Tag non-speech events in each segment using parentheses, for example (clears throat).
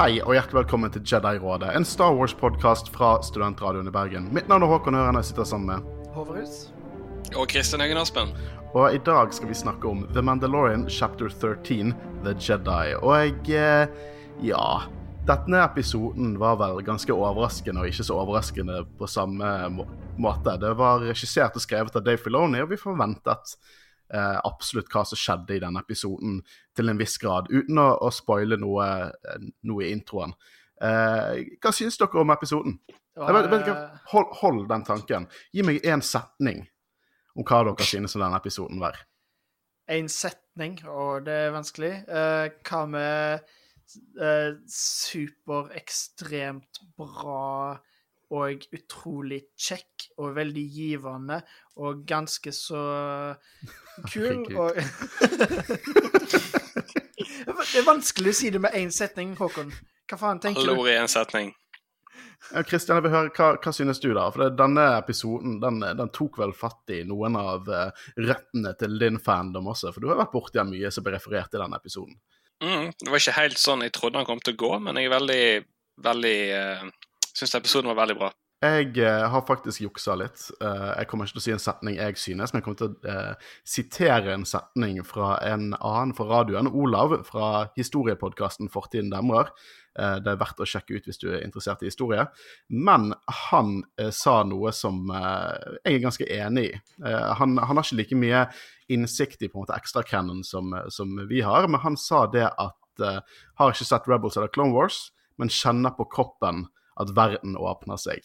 Hei og hjertelig velkommen til Jedi-rådet, en Star Wars-podkast fra Studentradioen i Bergen. Mitt navn er Håkon Ørene, jeg sitter sammen med Håverhus. Og Kristian Egen Aspen. Og i dag skal vi snakke om The Mandalorian chapter 13, The Jedi. Og jeg eh, Ja. Denne episoden var vel ganske overraskende, og ikke så overraskende på samme må måte. Det var regissert og skrevet av Dave Filoni, og vi forventet eh, absolutt hva som skjedde i denne episoden, til en viss grad, uten å, å spoile noe, eh, noe i introen. Eh, hva synes dere om episoden? Vet ikke, hold, hold den tanken. Gi meg én setning om hva dere synes om denne episoden var. En setning, og det er vanskelig. Eh, hva med eh, superekstremt bra og utrolig kjekk og veldig givende og ganske så kul og (laughs) Det er vanskelig å si det med én setning, Håkon. Hva faen tenker Alle du? ord i én setning. Ja, Kristian, jeg vil høre, hva, hva synes du, da? For det, denne episoden den, den tok vel fatt i noen av uh, røttene til din fandom også, for du har vært borti mye som ble referert i denne episoden. Mm, det var ikke helt sånn jeg trodde han kom til å gå, men jeg er veldig, veldig uh, syns episoden var veldig bra. Jeg eh, har faktisk juksa litt. Eh, jeg kommer ikke til å si en setning jeg synes, men jeg kommer til å eh, sitere en setning fra en annen fra radioen, Olav, fra historiepodkasten Fortiden demrer. Det er verdt å sjekke ut hvis du er interessert i historie. Men han sa noe som jeg er ganske enig i. Han, han har ikke like mye innsikt i på en måte extra canon som, som vi har, men han sa det at har ikke sett Rebels eller Clone Wars, men kjenner på kroppen at verden åpner seg.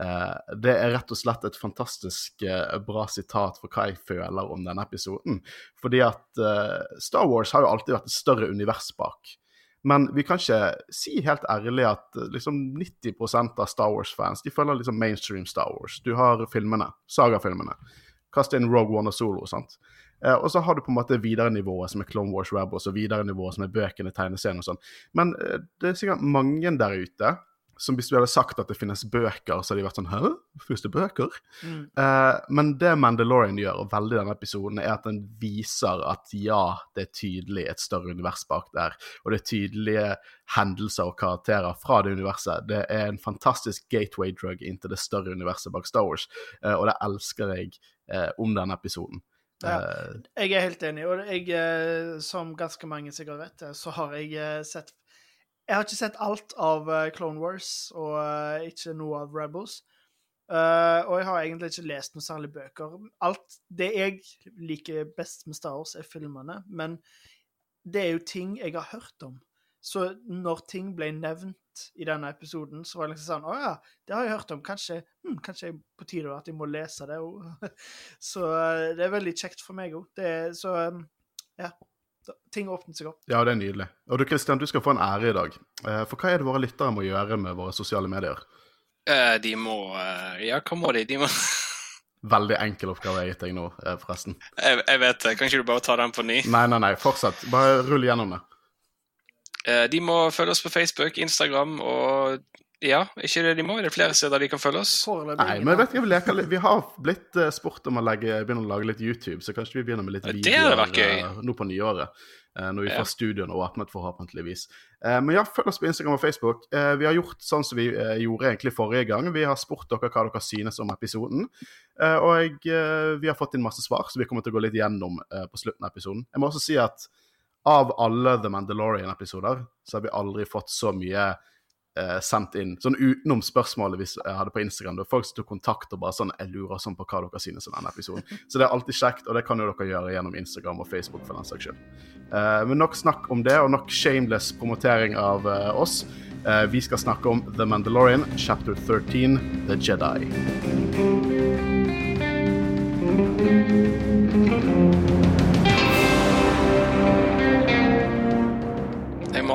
Eh, det er rett og slett et fantastisk eh, bra sitat for hva jeg føler om denne episoden. Fordi at eh, Star Wars har jo alltid vært et større univers bak. Men vi kan ikke si helt ærlig at eh, liksom 90% av Star Wars-fans de følger liksom mainstream Star Wars. Du har filmene, sagafilmene. Kast inn Rogue One og Solo. sant? Eh, og så har du på en måte videre nivået som er Clone Wars Rebels, og videre nivået som er bøkene, tegneseriene og sånn. Men eh, det er sikkert mange der ute som hvis du hadde sagt at det finnes bøker, så hadde de vært sånn Hæ? Finnes det bøker? Mm. Uh, men det Mandalorian gjør, og veldig denne episoden, er at den viser at ja, det er tydelig et større univers bak der, og det er tydelige hendelser og karakterer fra det universet. Det er en fantastisk gateway drug inn til det større universet bak Star Wars, uh, og det elsker jeg uh, om denne episoden. Ja. Jeg er helt enig, og jeg, som ganske mange sikkert vet, så har jeg sett Jeg har ikke sett alt av eh, Clone Wars, og eh, ikke noe av Rebels. Eh, og jeg har egentlig ikke lest noen særlig bøker. Alt det jeg liker best med Star Wars, er filmene, men det er jo ting jeg har hørt om. Så når ting ble nevnt i denne episoden, så var det liksom sånn Å ja, det har jeg hørt om. Kanskje, hm, kanskje jeg på tide at jeg må lese det. òg. (laughs) så det er veldig kjekt for meg òg. Så ja. Ting åpnet seg opp. ja, det er nydelig. Og du Christian, du skal få en ære i dag. Eh, for hva er det våre lyttere må gjøre med våre sosiale medier? Eh, de må eh, Ja, hva må de? De må Veldig enkel oppgave jeg har gitt deg nå, forresten. jeg, jeg vet det. Kan ikke du bare ta den på ny? Nei, nei, nei, fortsett. Bare rull gjennom det. Eh, de må følge oss på Facebook, Instagram og Ja, ikke det de må? Er det flere steder de kan følge oss? Nei, men vet du, vi, har blitt uh, spurt om å legge, begynne å lage litt YouTube, så kanskje vi begynner med litt videoer eh, nå på nyåret. eh, når vi Ja. får studioene åpnet, forhåpentligvis. Eh, men ja, følg oss på Instagram og Facebook. Eh, vi har gjort sånn som vi eh, gjorde egentlig forrige gang. Vi har spurt dere hva dere synes om episoden. Eh, og eh, vi har fått inn masse svar, så vi kommer til å gå litt gjennom eh, på slutten av episoden. Jeg må også si at av alle The Mandalorian-episoder, så har vi aldri fått så mye eh, sendt inn, sånn utenom spørsmålet vi jeg hadde på Instagram. Det var folk som tok kontakt og bare sånn Jeg lurer sånn på hva dere synes om denne episoden. Så det er alltid kjekt, og det kan jo dere gjøre gjennom Instagram og Facebook for den saks skyld. Eh, men nok snakk om det, og nok shameless promotering av eh, oss. Eh, vi skal snakke om The Mandalorian, chapter 13, The Jedi.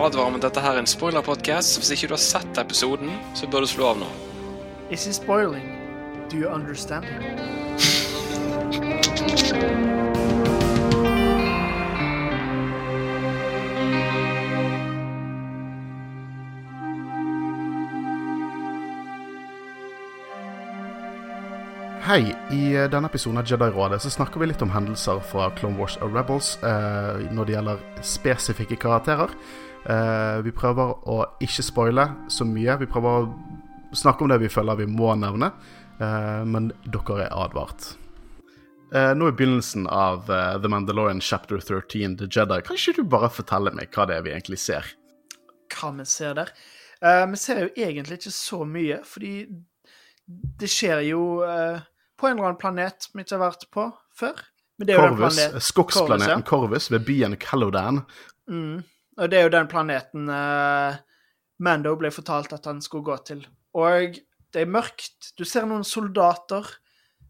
Advare om at dette her er en spoiler-podkast. Hvis ikke du har sett episoden, så bør du slå av nå. Is it spoiling? Do you understand? Hei, i eh, denne episoden av Jedi-rådet så snakker vi litt om hendelser fra Clone Wars og Rebels eh, når det gjelder spesifikke karakterer. Eh, vi prøver å ikke spoile så mye. Vi prøver å snakke om det vi føler vi må nevne, uh, men dere er advart. Uh, nå i begynnelsen av The Mandalorian chapter 13, The Jedi, kan ikke du bare fortelle meg hva det er vi egentlig ser? Hva vi ser der? Vi ser jo egentlig ikke så mye, fordi det skjer jo på en eller annen planet vi ikke har vært på før. Er Corvus, skogsplaneten Corvus, Corvus ved byen Calodan. ja. Mm. Og det er jo den planeten uh, Mando ble fortalt at han skulle gå til. Og det er mørkt. Du ser noen soldater.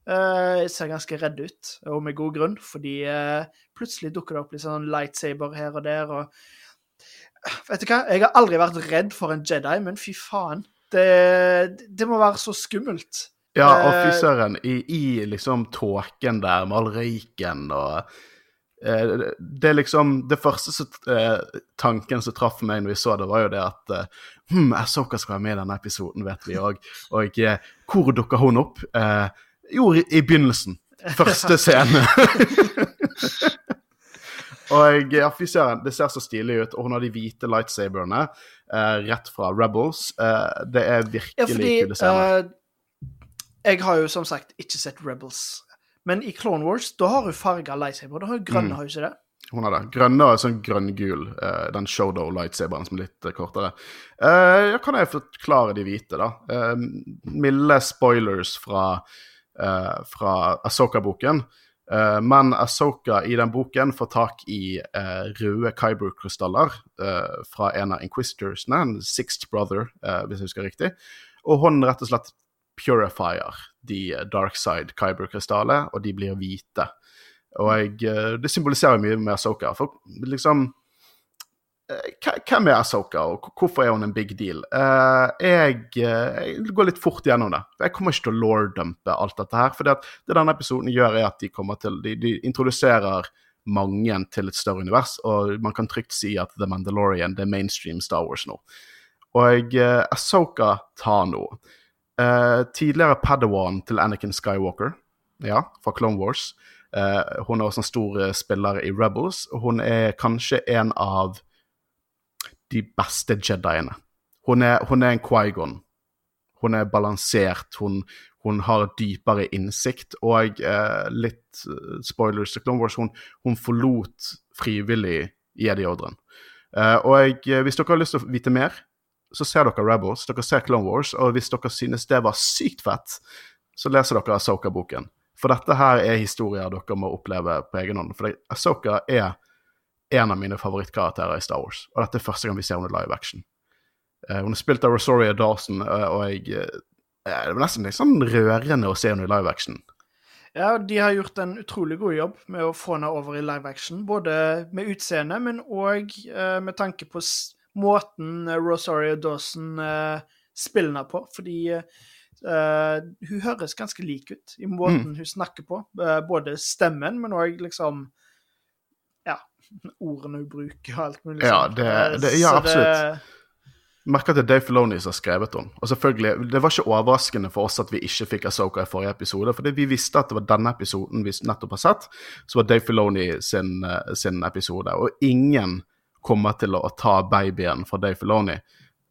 Uh, ser ganske redde ut, og med god grunn, fordi uh, plutselig dukker det opp litt sånn lightsaber her og der, og Vet du hva? Jeg har aldri vært redd for en Jedi, men fy faen. Det, det må være så skummelt. Ja, og fy søren, i, i liksom tåken der med all røyken og Det er liksom Det første så, eh, tanken som traff meg når vi så det, var jo det at eh, Hm, Asoka skal være med i denne episoden, vet vi òg. Og eh, hvor dukker hun opp? Eh, jo, i, i begynnelsen. Første scene. (laughs) og ja, fy søren, det ser så stilig ut. Og hun har de hvite lightsaberne eh, rett fra Rebels. Eh, det er virkelig Ja, fordi kule scener. eh, Jeg har jo som sagt ikke sett Rebels. Men i Clone Wars, da har hun farga lightsaber. Da har hun grønne, Mm. har hun ikke det? Hun har det. Grønne og sånn grønn-gul. eh, den Shodo lightsaberen som er litt eh, kortere. Uh, ja, kan jeg forklare de hvite, da? Eh, milde spoilers fra, uh, fra Asoka-boken. Men Asoka i den boken får tak i røde Kyber-krystaller fra en av Inquisitorsene, en Sixth Brother, hvis jeg husker riktig. Og hun rett og slett purifier de eh, dark side Kyber-krystaller, og de blir hvite. Og jeg, eh, det symboliserer mye med Asoka. For liksom eh, Hvem er Asoka, og hvorfor er hun en big deal? Jeg, jeg går litt fort gjennom det. Jeg kommer ikke til å lore-dumpe alt dette her. For det, denne episoden gjør, er at de til De, de introduserer mange til et større univers, og man kan trygt si at The Mandalorian det er mainstream Star Wars nå. Og Asoka Tano, eh, tidligere Padawan til Anakin Skywalker, ja, fra Clone Wars. Uh, hun er også en stor eh, spiller i Rebels. Hun er kanskje en av de beste Jediene. Hun er, hun er en Quaigon. Hun er balansert, hun, hun har dypere innsikt, og eh, litt spoilers til Clone Wars, hun, hun forlot frivillig Jedi-ordren. Og hvis dere har lyst til å vite mer, så ser dere Rebels, dere ser Clone Wars, og hvis dere synes det var sykt fett, så leser dere Asoka-boken. For dette her er historier dere må oppleve på egen hånd. For Asoka er en av mine favorittkarakterer i Star Wars, og dette er første gang vi ser henne live action. Eh, hun er spilt av Rosaria Dawson, eh, og jeg eh, Det var nesten litt sånn rørende å se henne i live action. Ja, de har gjort en utrolig god jobb med å få henne over i live action. Både med utseende, men òg med tanke på måten eh, Rosario Dawson eh, spiller henne på. Fordi eh, hun høres ganske lik ut i måten hun snakker på. Både stemmen, men òg liksom Ja, ordene hun bruker og alt mulig Ja, det- det- ja, absolutt. merker at det er Dave Filoni som har skrevet om. Og selvfølgelig, Det var ikke overraskende for oss at vi ikke fikk Asoka i forrige episode. fordi vi visste at det var denne episoden vi nettopp har sett, som var Dave Filoni sin, sin episode. Og ingen kommer til å ta babyen fra Dave Filoni.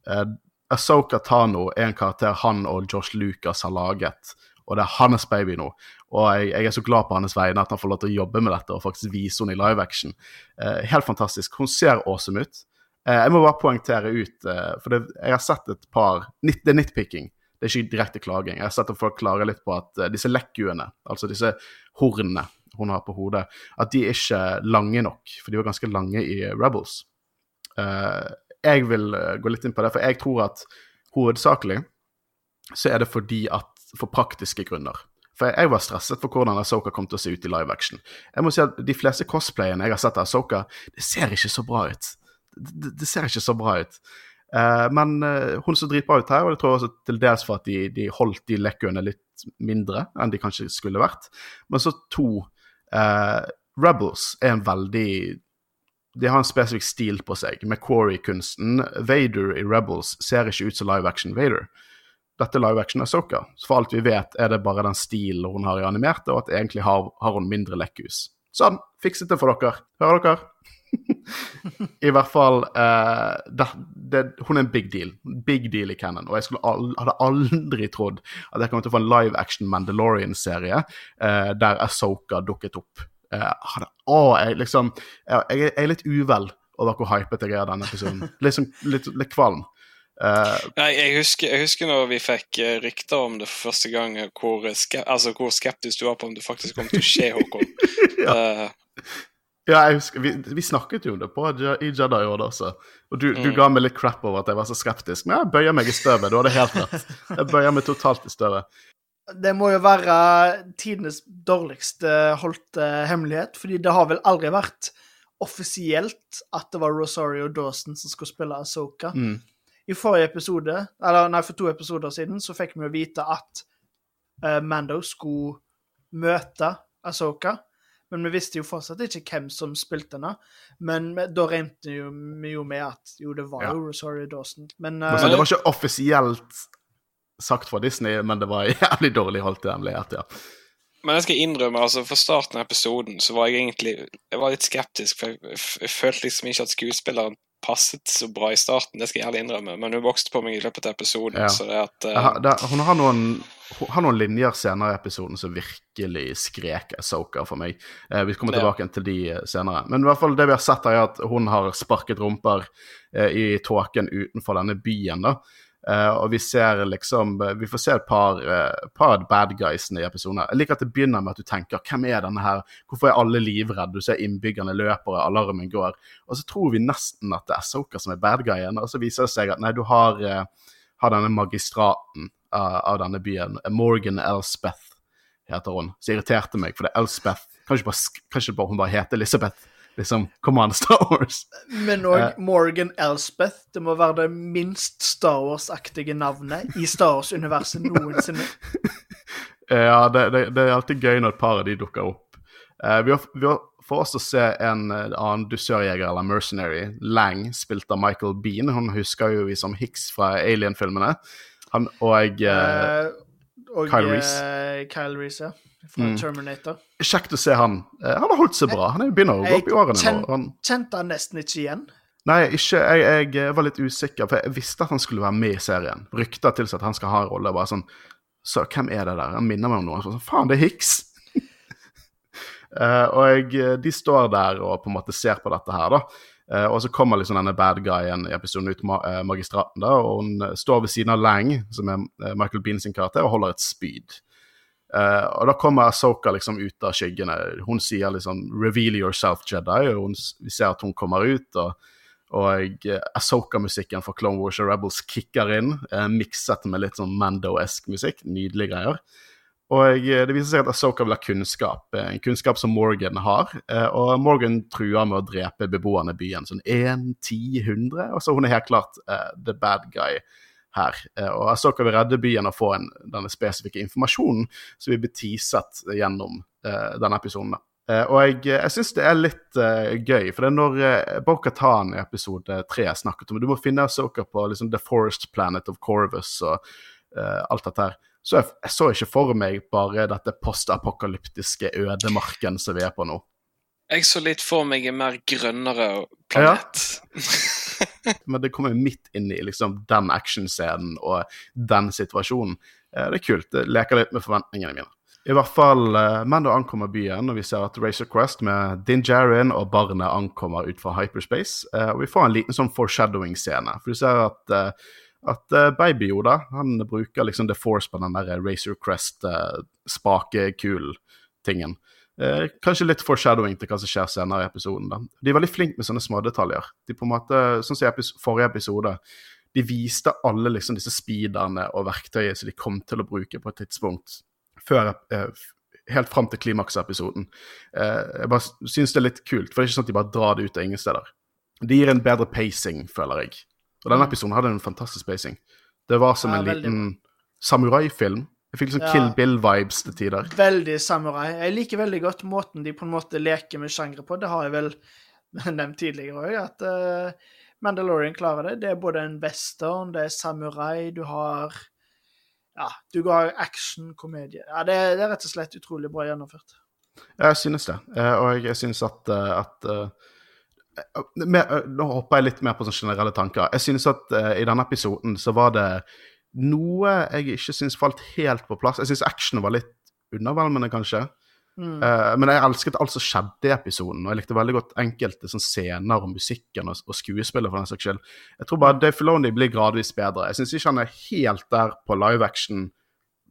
Eh, Asoka Tano er en karakter han og Josh Lucas har laget. Og det er hans baby nå. Og jeg, jeg er så glad på hans vegne at han får lov til å jobbe med dette og faktisk vise henne i live action. Eh, helt fantastisk. Hun ser awesome ut. Eh, jeg må bare poengtere ut, eh, for det, jeg har sett et par Det er nitpicking, det er ikke direkte klaging. Jeg har sett at folk klager litt på at eh, disse lekkuene, altså disse hornene hun har på hodet, at de er ikke lange nok, for de var ganske lange i Rebels. Eh, jeg vil eh, gå litt inn på det, for jeg tror at hovedsakelig så er det fordi at for praktiske grunner. For jeg var stresset for hvordan Asoka kom til å se ut i live action. Jeg må si at De fleste cosplayene jeg har sett av Asoka, det ser ikke så bra ut. Det, det ser ikke så bra ut. Uh, men uh, hun så dritbra ut her, og det tror jeg også til dels for at de, de holdt de lekkuene litt mindre enn de kanskje skulle vært. Men så to eh, Rebels er en veldig De har en spesifikk stil på seg. Med Quarry-kunsten. Vader i Rebels ser ikke ut som live action Vader. dette live action Asoka. Så for alt vi vet, er det bare den stilen hun har i animerte, og at egentlig har, har hun mindre lekkhus. Sånn, fikset det for dere. Hører dere? (laughs) I hvert fall uh, det, det, Hun er en big deal. Big deal i Cannon. Og jeg al hadde aldri trodd at jeg kom til å få en live action Mandalorian-serie uh, der Asoka dukket opp. Uh, hadde, å, jeg liksom jeg, jeg, er litt uvel over hvor hypet jeg er denne episoden. Litt, som, litt, litt kvalm. Uh, jeg, husker, jeg, husker, når vi fikk rykter om det for første gang, hvor, ske, altså, hvor, skeptisk du var på om det faktisk kom til å skje, Håkon. (laughs) ja. Ja, jeg husker, vi, vi, snakket jo om det på, i Jedi Order også. Og du, mm. du, ga meg litt crap over at jeg var så skeptisk. Men jeg bøyer meg i støvet. Du hadde helt rett. Jeg bøyer meg totalt i støvet. Det må jo være tidenes dårligste holdte hemmelighet, fordi det har vel aldri vært offisielt at det var Rosario Dawson som skulle spille Asoka. Mm. I forrige episode, eller nei, for to episoder siden, så fikk vi jo vite at uh, Mando skulle møte Asoka. Men vi visste jo fortsatt ikke hvem som spilte henne. Men da regnet vi jo med at jo, det var ja. jo Rosario Dawson. Men, uh, det var ikke offisielt sagt fra Disney, men det var (laughs) jævlig dårlig holdt hemmelighet, ja. Men jeg skal innrømme, altså for starten av episoden så var jeg egentlig jeg var litt skeptisk. For jeg, jeg følte liksom ikke at skuespilleren passet så bra i starten, det skal jeg ærlig innrømme, men hun vokste på meg i løpet av episoden. Ja. så det at... Uh... Har, det, hun har noen, har noen, linjer senere i episoden som virkelig skrek Asoka for meg. Eh, vi kommer tilbake til de eh, senere. Men i hvert fall det vi har sett, er at hun har sparket rumper eh, i tåken utenfor denne byen. da. Eh, og vi ser liksom Vi får se et par, uh, par bad guysene i episoden. Jeg liker at det begynner med at du tenker hvem er denne her? Hvorfor er alle livredde? Du ser innbyggerne løper, og alarmen går. Og så tror vi nesten at det er Soka som er bad guyen, og så viser det seg at nei, du har, har denne magistraten av denne byen. Morgan Elspeth heter hun. Så irriterte meg, for det er Elspeth. Kanskje bare, kanskje bare hun bare heter Elisabeth? liksom Come on, (laughs) Star Wars. Men òg uh, Morgan Elspeth. Det må være det minst Star Wars-aktige navnet i Star Wars-universet noensinne. (laughs) ja, det, det, det, er alltid gøy når et par av de dukker opp. Uh, vi, har, vi har for oss å se en uh, annen dusørjeger, eller mercenary, Lang, spilt av Michael Bean. Hun husker jo vi som Hicks fra Alien-filmene. Han og, og Kyle Reese. Kyle Reese, ja fra mm. Terminator. Kjekt å se han. Eh, han har holdt seg bra. Han er begynner å gå opp i årene Jeg. Han... Kjente han nesten ikke igjen? Nei, ikke, jeg, jeg, var litt usikker, for jeg visste at han skulle være med i serien. Rykter tilsa at han skal ha en rolle. bare sånn, Så hvem er det der? Han minner meg om noen. Sånn, Faen, det er Hicks! uh, (laughs) og jeg, de står der og på en måte ser på dette her, da. Uh, og så kommer liksom denne bad guyen i episoden ut ma magistraten, da, og hun står ved siden av Lang, som er Michael Bean sin karakter, og holder et spyd. Uh, og da kommer Soka liksom ut av skyggene. Hun sier liksom 'reveal yourself, Jedi', og hun, vi ser at hun kommer ut. og og Asoka-musikken fra Clone Wars Rebels kicker inn, uh, mikset med litt sånn Mando-esk musikk. Nydelige greier. Og uh, det viser seg at Asoka vil ha kunnskap, en kunnskap som Morgan har. og Morgan truer med å drepe beboerne i byen. Sånn 1, 10, 100. Og så hun er helt klart the bad guy her. Eh, og Asoka vil redde byen og få en, denne spesifikke informasjonen som vil blir teaset gjennom uh, denne episoden. Uh, og jeg, jeg syns det er litt uh, gøy, for det er når uh, Bo-Katan i episode tre snakket om Du må finne Asoka på liksom, The Forest Planet of Corvus og alt dette her. Så jeg, jeg, så ikke for meg bare dette postapokalyptiske ødemarken som vi er på nå. Jeg så litt for meg en mer grønnere planet. Ja. (laughs) Men det kommer midt inn i liksom, den actionscenen og den situasjonen. Eh, det er kult. Det leker litt med forventningene mine. I hvert fall uh, Mando ankommer byen, og vi ser at Racer Quest med Din Jarin og barnet ankommer ut fra hyperspace. Uh, og vi får en liten sånn foreshadowing-scene. For du ser at, at baby Yoda han bruker liksom The Force på den der Racer Crest-spakekul-tingen. Uh, kanskje litt foreshadowing til hva som skjer senere i episoden. da. De er veldig flinke med sånne smådetaljer. De på en måte, Sånn som i epis forrige episode. De viste alle liksom disse speederne og verktøyet som de kom til å bruke på et tidspunkt før eh, Helt fram til klimaksepisoden. Eh, jeg bare syns det er litt kult, for det er ikke sånn at de bare drar det ut av ingen steder. Det gir en bedre pacing, føler jeg. Og denne episoden hadde en fantastisk spacing. Det var som en liten samuraifilm jeg fikk liksom ja. Kill Bill-vibes til tider. Veldig samurai. Jeg liker veldig godt måten de på en måte leker med sjangre på. Det har jeg vel (laughs) nevnt tidligere òg, at uh, Mandalorian klarer det. Det er både en western, det er samurai, du har Ja, du har action, komedie. Ja, det, det er rett og slett utrolig bra gjennomført. Jeg synes det, eh, og jeg synes at, eh, at Nå hopper jeg litt mer på sånne generelle tanker. Jeg synes at uh, i denne episoden så var det noe jeg ikke synes falt helt på plass. Jeg synes actionen var litt undervelmende, kanskje. Mm. Uh, men jeg elsket alt som skjedde i episoden, og jeg likte veldig godt enkelte sånn, scener og musikken og, og skuespillet, for den saks skyld. Jeg tror bare Dave Filoni blir gradvis bedre. Jeg syns ikke han er helt der på live action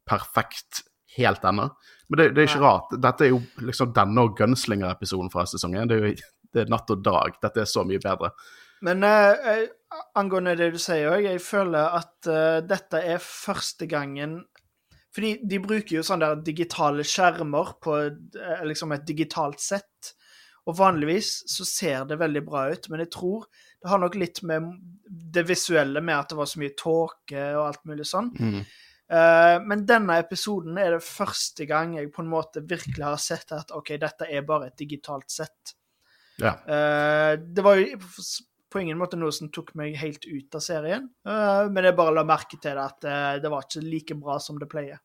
perfekt helt ennå. Men det, det er ikke rart. Dette er jo liksom denne og Gunslinger-episoden fra sesongen. Det er jo det er natt og dag. Dette er så mye bedre. Men eh, eh, angående det du sier òg, jeg føler at eh, dette er første gangen Fordi de bruker jo sånne der digitale skjermer på eh, liksom et digitalt sett. Og vanligvis så ser det veldig bra ut, men jeg tror det har nok litt med det visuelle med at det var så mye tåke og alt mulig sånn. Mm. men denne episoden er det første gang jeg på en måte virkelig har sett at OK, dette er bare et digitalt sett. Ja. Uh, det var jo på ingen måte noe som tok meg helt ut av serien, uh, men jeg bare la merke til det at uh, det var ikke like bra som det pleier.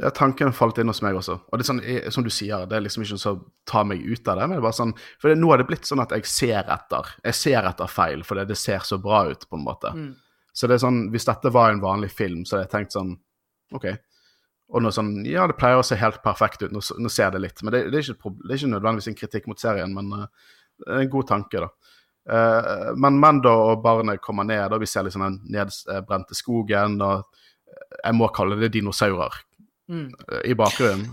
Ja, tanken falt inn hos meg også. Og det er sånn, jeg, som du sier, det er liksom ikke så ta meg ut av det. men det er bare sånn, For det, nå har det blitt sånn at jeg ser etter. Jeg ser etter feil, fordi det ser så bra ut, på en måte. Mm. Så det er sånn, hvis dette var en vanlig film, så hadde jeg tenkt sånn OK. Og nå sånn Ja, det pleier å se helt perfekt ut. Nå, nå ser det litt. Men det, det, er ikke, det er ikke nødvendigvis en kritikk mot serien, men er en god tanke, da. Eh, men Mando og barnet kommer ned, og vi ser liksom den nedbrente skogen, og eh, jeg må kalle det dinosaurer Mm. eh, i bakgrunnen.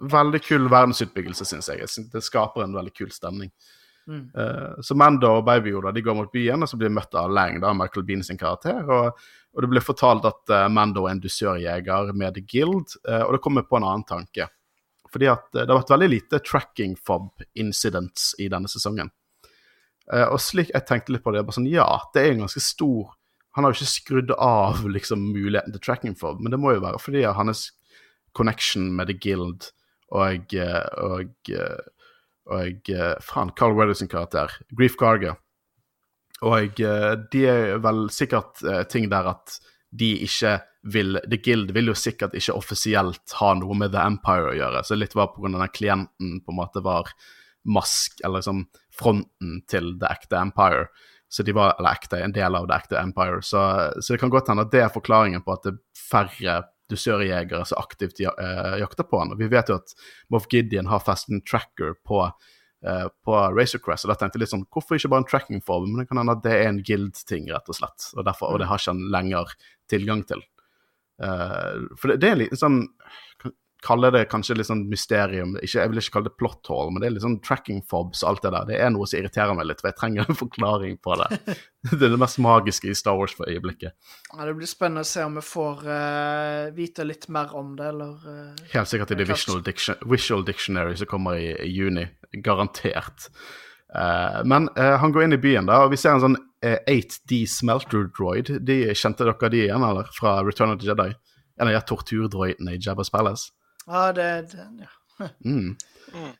Veldig kul verdensutbyggelse, syns jeg. Det skaper en veldig kul stemning. Mm. Så Mando og Baby Yoda de går mot byen, og så blir de møtt av Lang, da, Michael Bean sin karakter. Og, og det blir fortalt at Mando er en dusørjeger med The Guild, og det kommer på en annen tanke. Fordi at eh, det har vært veldig lite tracking fob incidents i denne sesongen. Eh, og slik jeg tenkte litt på det, bare sånn, ja, det er en ganske stor Han har jo ikke skrudd av (laughs) liksom muligheten til tracking fob, men det må jo være fordi hans connection med The Guild og, eh, og og faen, Carl sin karakter, Grief Garger, Og de er vel sikkert ting der at de ikke vil The Guild vil jo sikkert ikke offisielt ha noe med The Empire å gjøre, så litt var av den klienten på en måte var mask, eller liksom fronten til det ekte Empire. Så de var, eller ekte, en del av det ekte Empire. Så, så det kan godt hende at det er forklaringen på at det er færre dusørjegere som aktivt eh, jakter på han. Og vi vet jo at Moff Gideon har festen tracker på, eh, på Razor Crest, og da tenkte jeg litt sånn, hvorfor ikke bare en tracking form? Men det kan hende at det er en guild-ting, rett og slett, og, derfor, og det har ikke han lenger tilgang til. Uh, for det, det er en liten sånn kalle det kanskje litt sånn mysterium. Ikke, jeg vil ikke kalle det plot hole, men det er litt sånn tracking fobs og alt det der. Det er noe som irriterer meg litt, for jeg trenger en (laughs) forklaring på det. (laughs) det er det mest magiske i Star Wars for øyeblikket. Ja, det blir spennende å se om vi får uh, vite litt mer om det, eller uh, Helt sikkert i The Visual, Diction Visual Dictionary som kommer i, i juni. Garantert. Uh, men han går inn i byen, da, og vi ser en sånn eh, 8D Smelter Droid. De, kjente dere de igjen, eller? Fra Return of the Jedi? En av de torturdroidene i Jabba's Palace. Ja, det, det ja. Mm. Mm.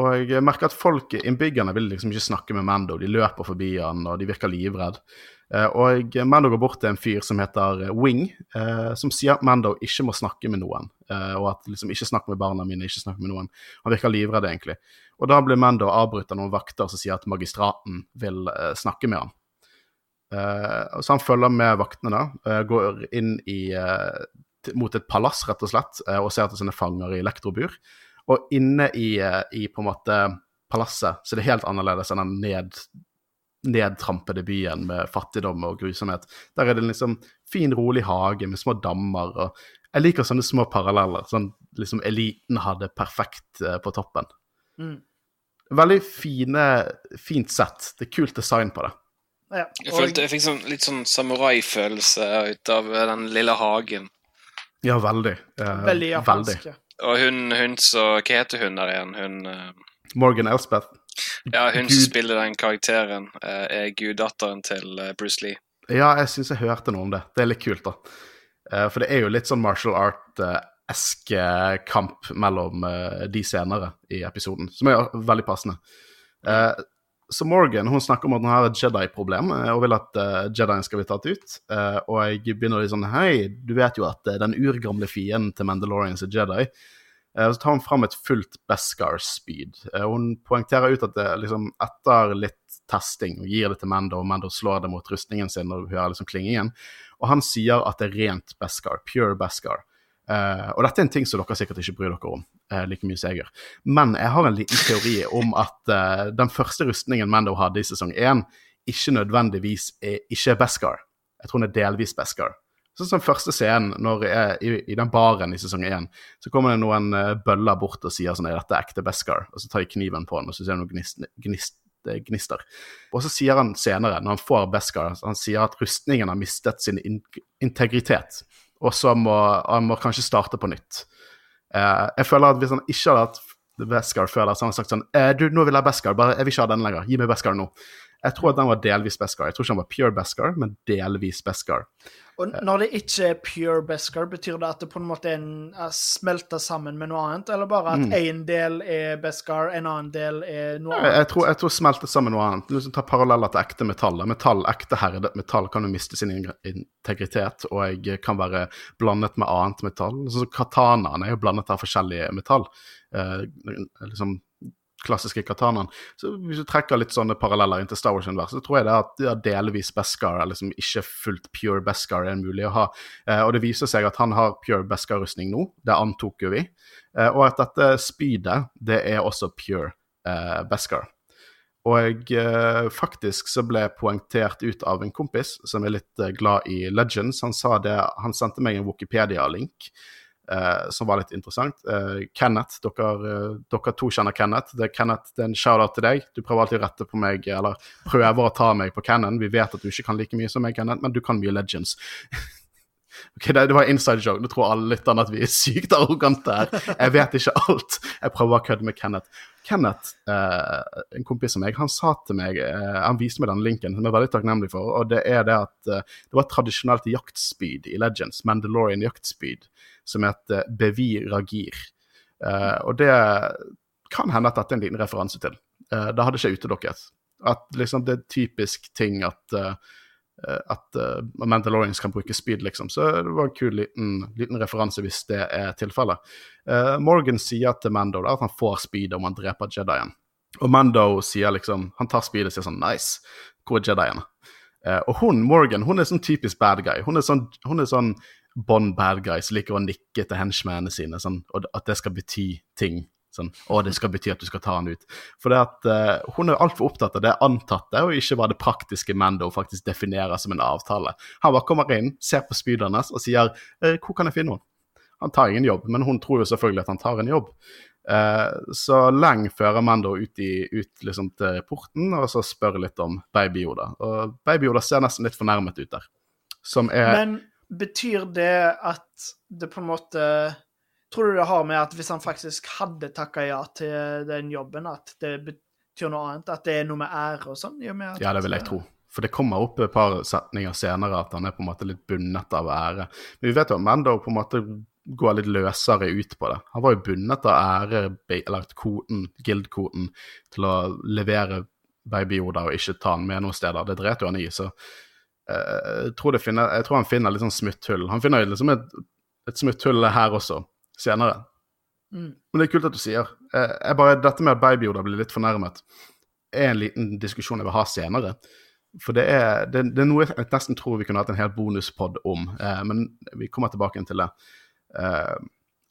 Og jeg merker at folk, innbyggerne, vil liksom ikke snakke med Mando. De løper forbi han, og de virker livredd. Eh, og Mando går bort til en fyr som heter eh, Wing, eh, som sier at Mando ikke må snakke med noen. og at liksom ikke snakk med barna mine, ikke snakk med noen. Han virker livredd, egentlig. Og da blir Mando avbrutt av noen vakter som sier at magistraten vil snakke med. Eh, så han følger med vaktene, da. går inn i mot et palass, rett og slett, eh, og ser etter sine fanger i elektrobur. Og inne i, eh, i på en måte palasset så er det helt annerledes enn den ned, nedtrampede byen med fattigdom og grusomhet. Der er det en liksom fin, rolig hage med små dammer. og Jeg liker sånne små paralleller. Sånn liksom eliten hadde perfekt eh, på toppen. Mm. Veldig fine, fint sett. Det er kult design på det. ja. Jeg følte jeg fikk sånn, litt sånn samuraifølelse ut av den lille hagen. Ja, veldig. Eh, Veldig japansk. Veldig. Og hun, hun så Hva heter hun der igjen? Hun eh, Morgan Elspeth. Ja, hun som spiller den karakteren, eh, er guddatteren til eh, Bruce Lee. Ja, jeg syns jeg hørte noe om det. Det er litt kult, da. Eh, for det er jo litt sånn martial art-esk eh, kamp mellom de senere i episoden, som er veldig passende. Så Morgan hun snakker om at hun har et Jedi-problem eh, og vil at uh, Jedien skal bli tatt ut. Uh, og jeg begynner litt sånn Hei, du vet jo at uh, den urgamle fienden til Mandalorians er Jedi. Så tar hun fram et fullt Beskar-speed. hun poengterer ut at det liksom etter litt testing og gir det til Mando, og Mando slår det mot rustningen sin og hører liksom klingingen. Og han sier at det er rent Beskar, pure Beskar. Og dette er en ting som dere sikkert ikke bryr dere om like mye som jeg gjør. Men jeg har en liten teori om at uh, den første rustningen Mando hadde i sesong én, ikke nødvendigvis er, ikke Beskar. Jeg tror hun er delvis Beskar. Sånn som første scenen, når jeg i, i den baren i sesong én, så kommer det noen bøller bort og sier sånn Er dette ekte Beskar? Og så tar jeg kniven på han, og så ser jeg noen gnist, gnist, gnister. Og så sier han senere, når han får Beskar, han sier at rustningen har mistet sin in integritet og så må han må kanskje starte på nytt. Uh, jeg føler at hvis han ikke hadde hatt Beskar før, så hadde han sagt sånn eh, Du, nå vil jeg Beskar, bare jeg vil ikke ha den lenger. Gi meg Beskar nå. Jeg tror at den var delvis Beskar. Jeg tror ikke han var pure Beskar, men delvis Beskar. Og når det ikke er pure Beskar, betyr det at det på en måte er, er smelta sammen med noe annet? Eller bare at én mm. del er Beskar, en annen del er noe annet? Jeg tror, jeg tror smelter sammen med noe annet. Du tar paralleller til ekte metall. Metall, Ekte herdet metall kan jo miste sin integritet og kan være blandet med annet metall. Så katanaen er jo blandet av forskjellige metall. Eh, liksom klassiske katanaen. Så hvis du trekker litt sånne paralleller inn til Star Wars-universet, så tror jeg det er at ja, delvis Beskar, eller liksom ikke fullt pure Beskar, er mulig å ha. Eh, og det viser seg at han har pure Beskar-rustning nå, det antok jo vi. Eh, og at dette spydet, det er også pure eh, Beskar. Og eh, faktisk så ble jeg poengtert ut av en kompis som er litt eh, glad i Legends. Han sa det, han sendte meg en Wikipedia-link Uh, som var litt interessant. Uh, Kenneth, dere, uh, dere, to kjenner Kenneth. Det er Kenneth, det er en shout-out til deg. Du prøver alltid å rette på meg, eller prøver å ta meg på Cannon. Vi vet at du ikke kan like mye som meg, Kenneth, men du kan mye Legends. (laughs) ok, det, det, var inside joke. Nå tror alle lytterne at vi er sykt arrogante her. Jeg vet ikke alt. Jeg prøver å kødde med Kenneth. Kenneth, en kompis av meg, han sa til meg Han viste meg den linken, som jeg er veldig takknemlig for, og det er det at det var tradisjonelt jaktspeed i Legends. Mandalorian jaktspeed som heter Bevi Ragir. Uh, og det kan hende at dette er en liten referanse til. Uh, det hadde ikke utelukket. At liksom det er typisk ting at uh, at uh, Mandalorians kan bruke speed, liksom. Så det var en kul liten, liten referanse hvis det er tilfellet. Uh, Morgan sier til Mando at han får speed om han dreper Jedien. Og Mando sier liksom Han tar speed og sier sånn Nice, hvor er Jedien? Uh, og hun, Morgan, hun er sånn typisk bad guy. Hun er sånn, hun er sånn Bond bad guy som liker å nikke til henchmennene sine, sånn, og at det skal bety ting. Sånn, å, det skal bety at du skal ta han ut. For det at uh, hun er altfor opptatt av det antatte, og ikke hva det praktiske Mando faktisk definerer som en avtale. Han bare kommer inn, ser på spydet hennes og sier eh, 'Hvor kan jeg finne henne?' Han tar ingen jobb, men hun tror jo selvfølgelig at han tar en jobb. Uh, så Lang fører Mando ut, i, ut liksom til porten og så spør litt om Baby Yoda. Og Baby Yoda ser nesten litt fornærmet ut der. Som er Men Betyr det at det på en måte Tror du det har med at hvis han faktisk hadde takka ja til den jobben, at det betyr noe annet? At det er noe med ære og sånn? ja, det vil jeg tro. For det kommer opp et par setninger senere at han er på en måte litt bundet av ære. Men vi vet jo at Mando på en måte går litt løsere ut på det. Han var jo bundet av ære, eller koden, guild-koden, til å levere Baby Yoda og ikke ta han med noen steder. Det dreit jo han i. så jeg tror, finner, jeg tror, han finner litt sånn smutthull. Han finner liksom et, et smutthull her også, senere. Mm. Men det er kult at du sier. Jeg, jeg bare, dette med at Baby-Yoda blir litt fornærmet, er en liten diskusjon jeg vil ha senere. For det er, det, det er noe jeg nesten tror vi kunne hatt en hel bonuspod om, eh, men vi kommer tilbake til det. Eh,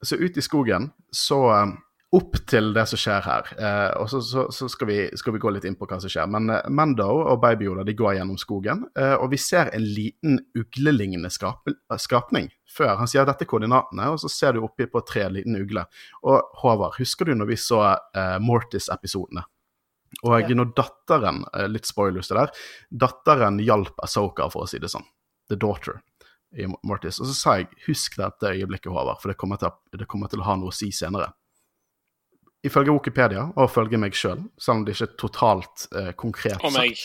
så ute i skogen så eh, opp til det som skjer her. Eh, og så, så, så skal, vi, skal, vi, gå litt inn på hva som skjer. Men eh, Mando og Baby Yoda de går gjennom skogen, eh, og vi ser en liten uglelignende skap, skapning før. Han sier dette er koordinatene, og så ser du oppi på tre liten ugle. Og Håvard, husker du når vi så eh, Mortis-episodene? Og ja. når datteren eh, Litt spoilers det der. Datteren hjalp Asoka, for å si det sånn. The daughter i Mortis. Og så sa jeg husk dette øyeblikket, Håvard, for det kommer, til, det kommer til å ha noe å si senere ifølge Wikipedia, og ifølge meg sjøl, selv om det ikke er totalt eh, konkret Og meg.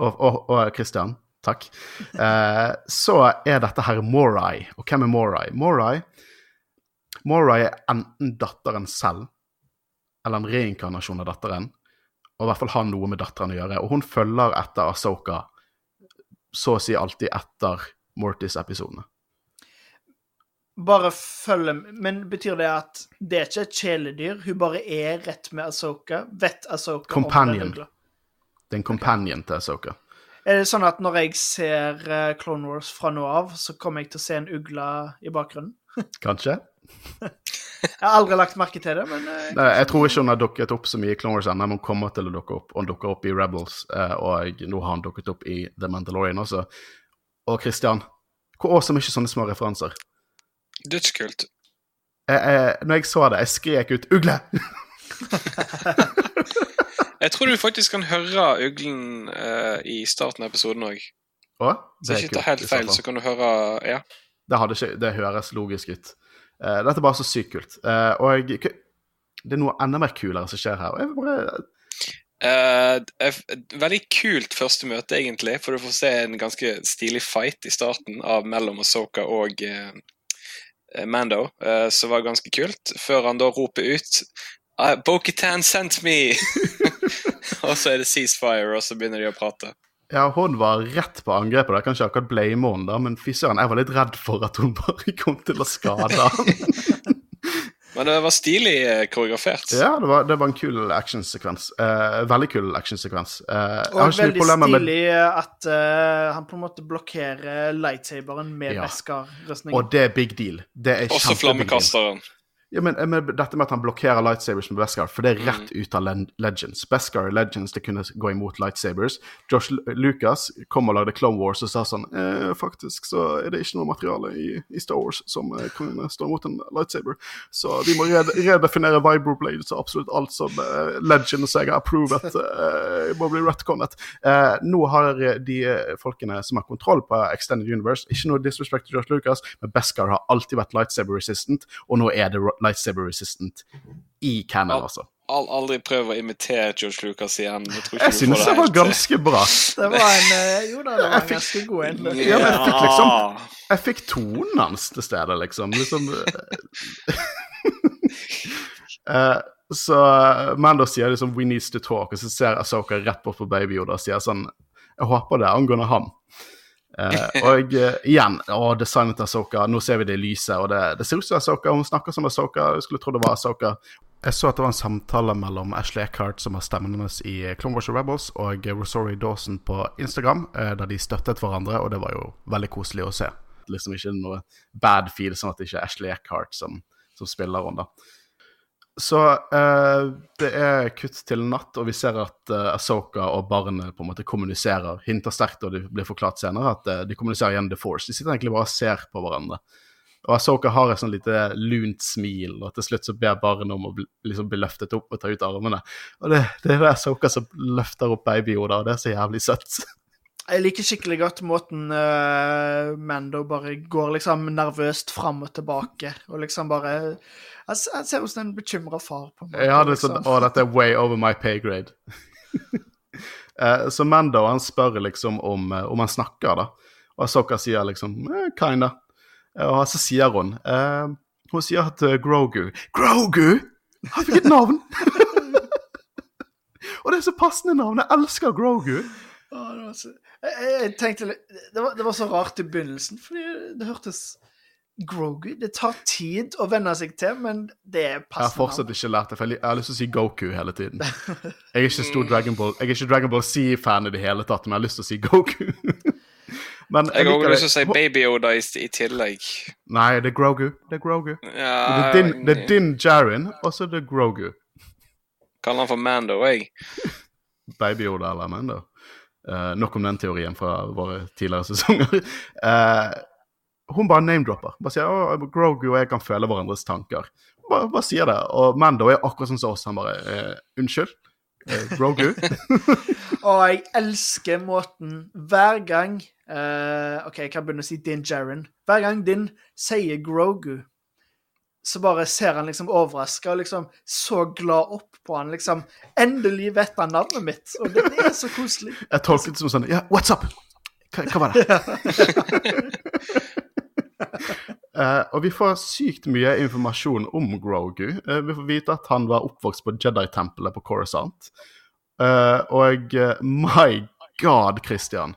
Og, og, og Christian, takk. Eh, (laughs) så er dette her Morai. Og hvem er Morai? Morai, Morai er enten datteren selv, eller en reinkarnasjon av datteren. og i hvert fall ha noe med datteren å gjøre. Og hun følger etter Asoka så å si alltid etter Mortis-episodene. Bare følge Men betyr det at det er ikke et kjæledyr? Hun bare er rett med Asoka? Vet Asoka Companion. om? Det er en companion til Asoka. Er det sånn at når jeg ser eh, Clone Wars fra nå av, så kommer jeg til å se en ugle i bakgrunnen? (laughs) Kanskje? Jeg har aldri lagt merke til det, men eh, Nei, jeg tror ikke hun har dukket opp så mye i Clone Wars ennå, men hun kommer til å dukke opp. Hun dukker opp i Rebels, eh, og nå har hun dukket opp i The Mandalorian også. Og Christian, hvor er er ikke sånne små referanser? Dødskult. Jeg, jeg, når jeg så det, jeg skrek ut 'ugle'! (laughs) Jeg tror du faktisk kan høre uglen uh, i starten av episoden òg. Så ikke ta helt feil, så kan du høre Ja. Det, ikke, det høres logisk ut. Uh, dette er bare så sykt kult. Uh, og jeg, det er noe enda mer kulere som skjer her. Jeg bare Uh, veldig kult første møte, egentlig, for du får se en ganske stilig fight i starten av mellom Asoka og eh, Mando, eh, som var ganske kult, før han da roper ut Boketan Bo-Katan sent me! (laughs) og så er det ceasefire, og så begynner de å prate. Ja, hun var rett på angrepet. Jeg kan ikke akkurat blame henne, men fy søren, jeg var litt redd for at hun bare kom til å skade han. (laughs) Men det var stilig eh, koreografert. ja, det var, det var en kul actionsekvens. Eh, veldig kul actionsekvens. Eh, Og veldig stilig med at uh, han på en måte blokkerer lightsaberen med Ja. Beskar-rustningen. Og det er big deal. Det er Også kjempe-big deal. Ja, men, men dette med at han blokkerer lightsabers med Beskar, for det er rett ut av Legends. Beskar i Legends det kunne gå imot lightsabers. Josh Lucas kom og lagde Clone Wars og sa sånn eh, Faktisk så er det ikke noe materiale i, i Star Wars som eh, kan stå imot en lightsaber. Så vi må red redefinere Vibroblades og absolutt alt som eh, Legends jeg har approvet, eh, må bli retconnet. Eh, nå har de eh, folkene som har kontroll på Extended Universe, ikke noe disrespect til Josh Lucas, men Beskar har alltid vært lightsaber resistant, og nå er det lightsaber resistant i canon, Ja. altså. Al aldri prøv å imitere George Lucas igjen. Jeg, tror ikke Jeg du får synes det var helt ganske bra. Det var en eh, Jo da, det var en ganske god en. Ja, men jeg fikk liksom- Jeg fikk tonen hans til stede, liksom. liksom uh, (laughs) så Mando sier liksom 'We needs to talk', og så ser Asoka rett bort på Baby Yoda og sier sånn 'Jeg håper det er angående han'. Eh, og eh, igjen, å, designet til Asoka. Nå ser vi det i lyset, og det, det ser ut som Asoka. Hun snakker som Asoka. Jeg skulle tro det var Asoka. Jeg så at det var en samtale mellom Ashley Eckhart, som har stemmen hennes i Clone Wars Rebels, og Rosori Dawson på Instagram, eh, da de støttet hverandre, og det var jo veldig koselig å se. Liksom ikke noe bad feel, sånn at det ikke er Ashley Eckhart som, som spiller henne, da. Så eh, det er kutt til natt, og vi ser at eh, Asoka og barnet på en måte kommuniserer. Hinter sterkt, og det blir forklart senere, at eh, de kommuniserer gjennom The Force. De sitter egentlig bare og ser på hverandre. Og Asoka har et sånn lite lunt smil, og til slutt så ber barnet om å bli, liksom bli løftet opp og ta ut armene. Og det, det er Asoka som løfter opp baby-Yoda, og det er så jævlig søtt. (laughs) Jeg liker skikkelig godt måten uh, Mando bare går liksom nervøst fram og tilbake, og liksom bare Han s- ser ut som en bekymra far. på en måte. Ja, det er sånn, liksom. å, dette er way over my pay grade. uh, (laughs) så Mando han spør liksom om, eh, om han snakker, da. Og Asoka sier liksom eh, kinda. Og så sier hun uh, Hun sier at Grogu Grogu! Han fikk et navn! (laughs) Og det er så passende navn. Jeg elsker Grogu. Å, det var så... jeg, jeg- tenkte det var, det var så rart i begynnelsen, fordi det hørtes Grogu Det tar tid å venne seg til, men det er passende. Jeg har fortsatt ikke lært det, for jeg har lyst til å si Goku hele tiden. (laughs) Jeg er ikke stor Dragon Ball Jeg er ikke Dragon Ball C-fan i det hele tatt, men jeg har lyst til å si Goku. (laughs) Men Jeg har lyst til å si Baby Yoda i, i tillegg. Nei, det er Grogu. Det er Grogu. Ja, Det er din, det er din Jarin, og så er det Grogu. Kaller han for Mando, jeg. (laughs) Baby-Yoda eller Mando. Eh, nok om den teorien fra våre tidligere sesonger. Uh, (laughs) hun bare name-dropper. Bare sier å, Grogu og jeg kan føle hverandres tanker. Hun Bare, bare sier det. Og Mando er akkurat sånn som oss. Han bare uh, Unnskyld? Grogu? (laughs) (laughs) Og jeg elsker måten hver gang OK, jeg kan begynne å si din Jaren. Hver gang din sier Grogu, så bare ser han liksom overraska og liksom så glad opp på han. Liksom Endelig vet han navnet mitt, og det er så koselig. Jeg tolket det som sånn Ja, what's up? Hva, hva var det? uh, (laughs) og vi får sykt mye informasjon om Grogu. Uh, vi får vite at han var oppvokst på Jedi-tempelet på Coruscant. Uh, og eh, my god, Christian.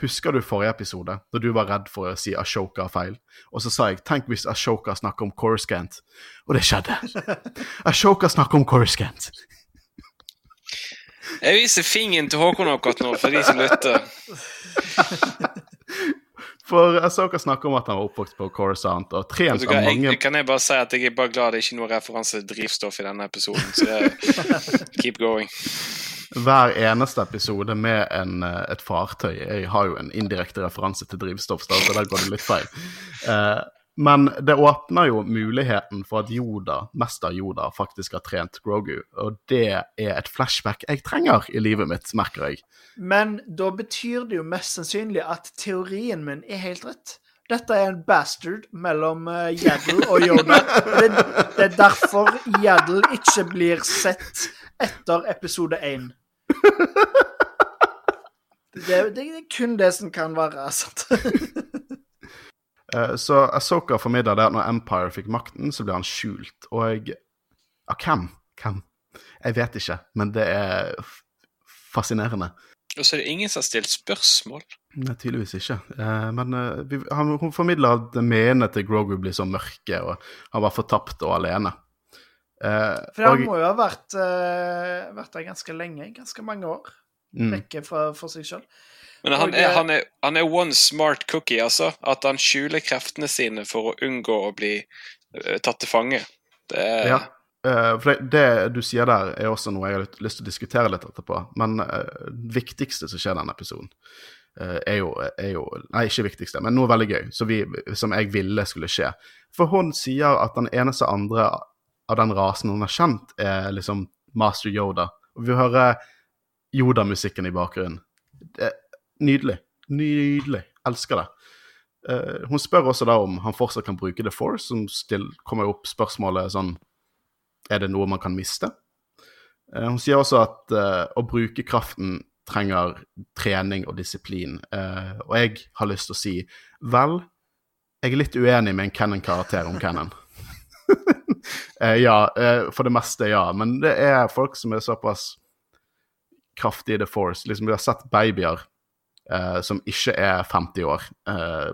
Husker du forrige episode, da du var redd for å si Ashoka feil? Og så sa jeg 'tenk hvis Ashoka snakker om Coruscant'. Og det skjedde. (laughs) Ashoka snakker om Coruscant. Jeg viser fingeren til Håkon akkurat nå, for de som lytter. (laughs) For Ashoka snakker om at han var oppvokst på Coruscant og trent av mange jeg, kan jeg bare si at jeg er bare glad det er ikke noe referanse til drivstoff i denne episoden. Så jeg, (laughs) keep going. Hver eneste episode med en, eh, et fartøy Jeg har jo en indirekte referanse til drivstoff, så der går det litt feil. Eh, men det åpner jo muligheten for at Yoda, mester Yoda faktisk har trent Grogu. Og det er et flashback jeg trenger i livet mitt, merker jeg. Men da betyr det jo mest sannsynlig at teorien min er helt rett. Dette er en bastard mellom uh, Yaddle og Yoda. Det, det er derfor Yaddle ikke blir sett etter episode én. (laughs) Det, det, det er kun det som kan være sant. Eh, Så Asoka formidler det at når Empire fikk makten, så ble han skjult. Og jeg Av hvem? Hvem? Jeg vet ikke, men det er fascinerende. Og så er det ingen som har stilt spørsmål. Nei, tydeligvis ikke. Eh, men eh, vi, han, hun formidler at menene til Grogu blir så mørke, og han var fortapt og alene. Eh, For han og- må jo ha vært, uh, vært der ganske lenge. Ganske mange år. mm, Vekke fra, for seg sjøl. Men han Og, er, eh, han, er, han er one smart cookie, altså. At han skjuler kreftene sine for å unngå å bli uh, tatt til fange. Det er Ja. Uh, for det, det du sier der, er også noe jeg har lyst- lyst til å diskutere litt etterpå. Men eh, det viktigste som skjer i denne episoden, eh, er, jo, er jo Nei, ikke viktigste, men noe veldig gøy, som, vi, som jeg ville skulle skje. For hun sier at den eneste andre av den rasen hun har kjent, er liksom Master Yoda. Og vi hører Yoda-musikken i bakgrunnen. Det er nydelig. Nydelig. Elsker det. Eh, hun spør også da om han fortsatt kan bruke The Force, som kommer opp spørsmålet sånn Er det noe man kan miste? Eh, hun sier også at eh, å bruke kraften trenger trening og disiplin. Og jeg har lyst til å si vel, jeg er litt uenig med en Kennan-karakter om Cannon. Eh, ja, eh, for det meste, ja. Men det er folk som er såpass kraftige i The Force. Liksom, vi har sett babyer eh, som ikke er 50 år, eh,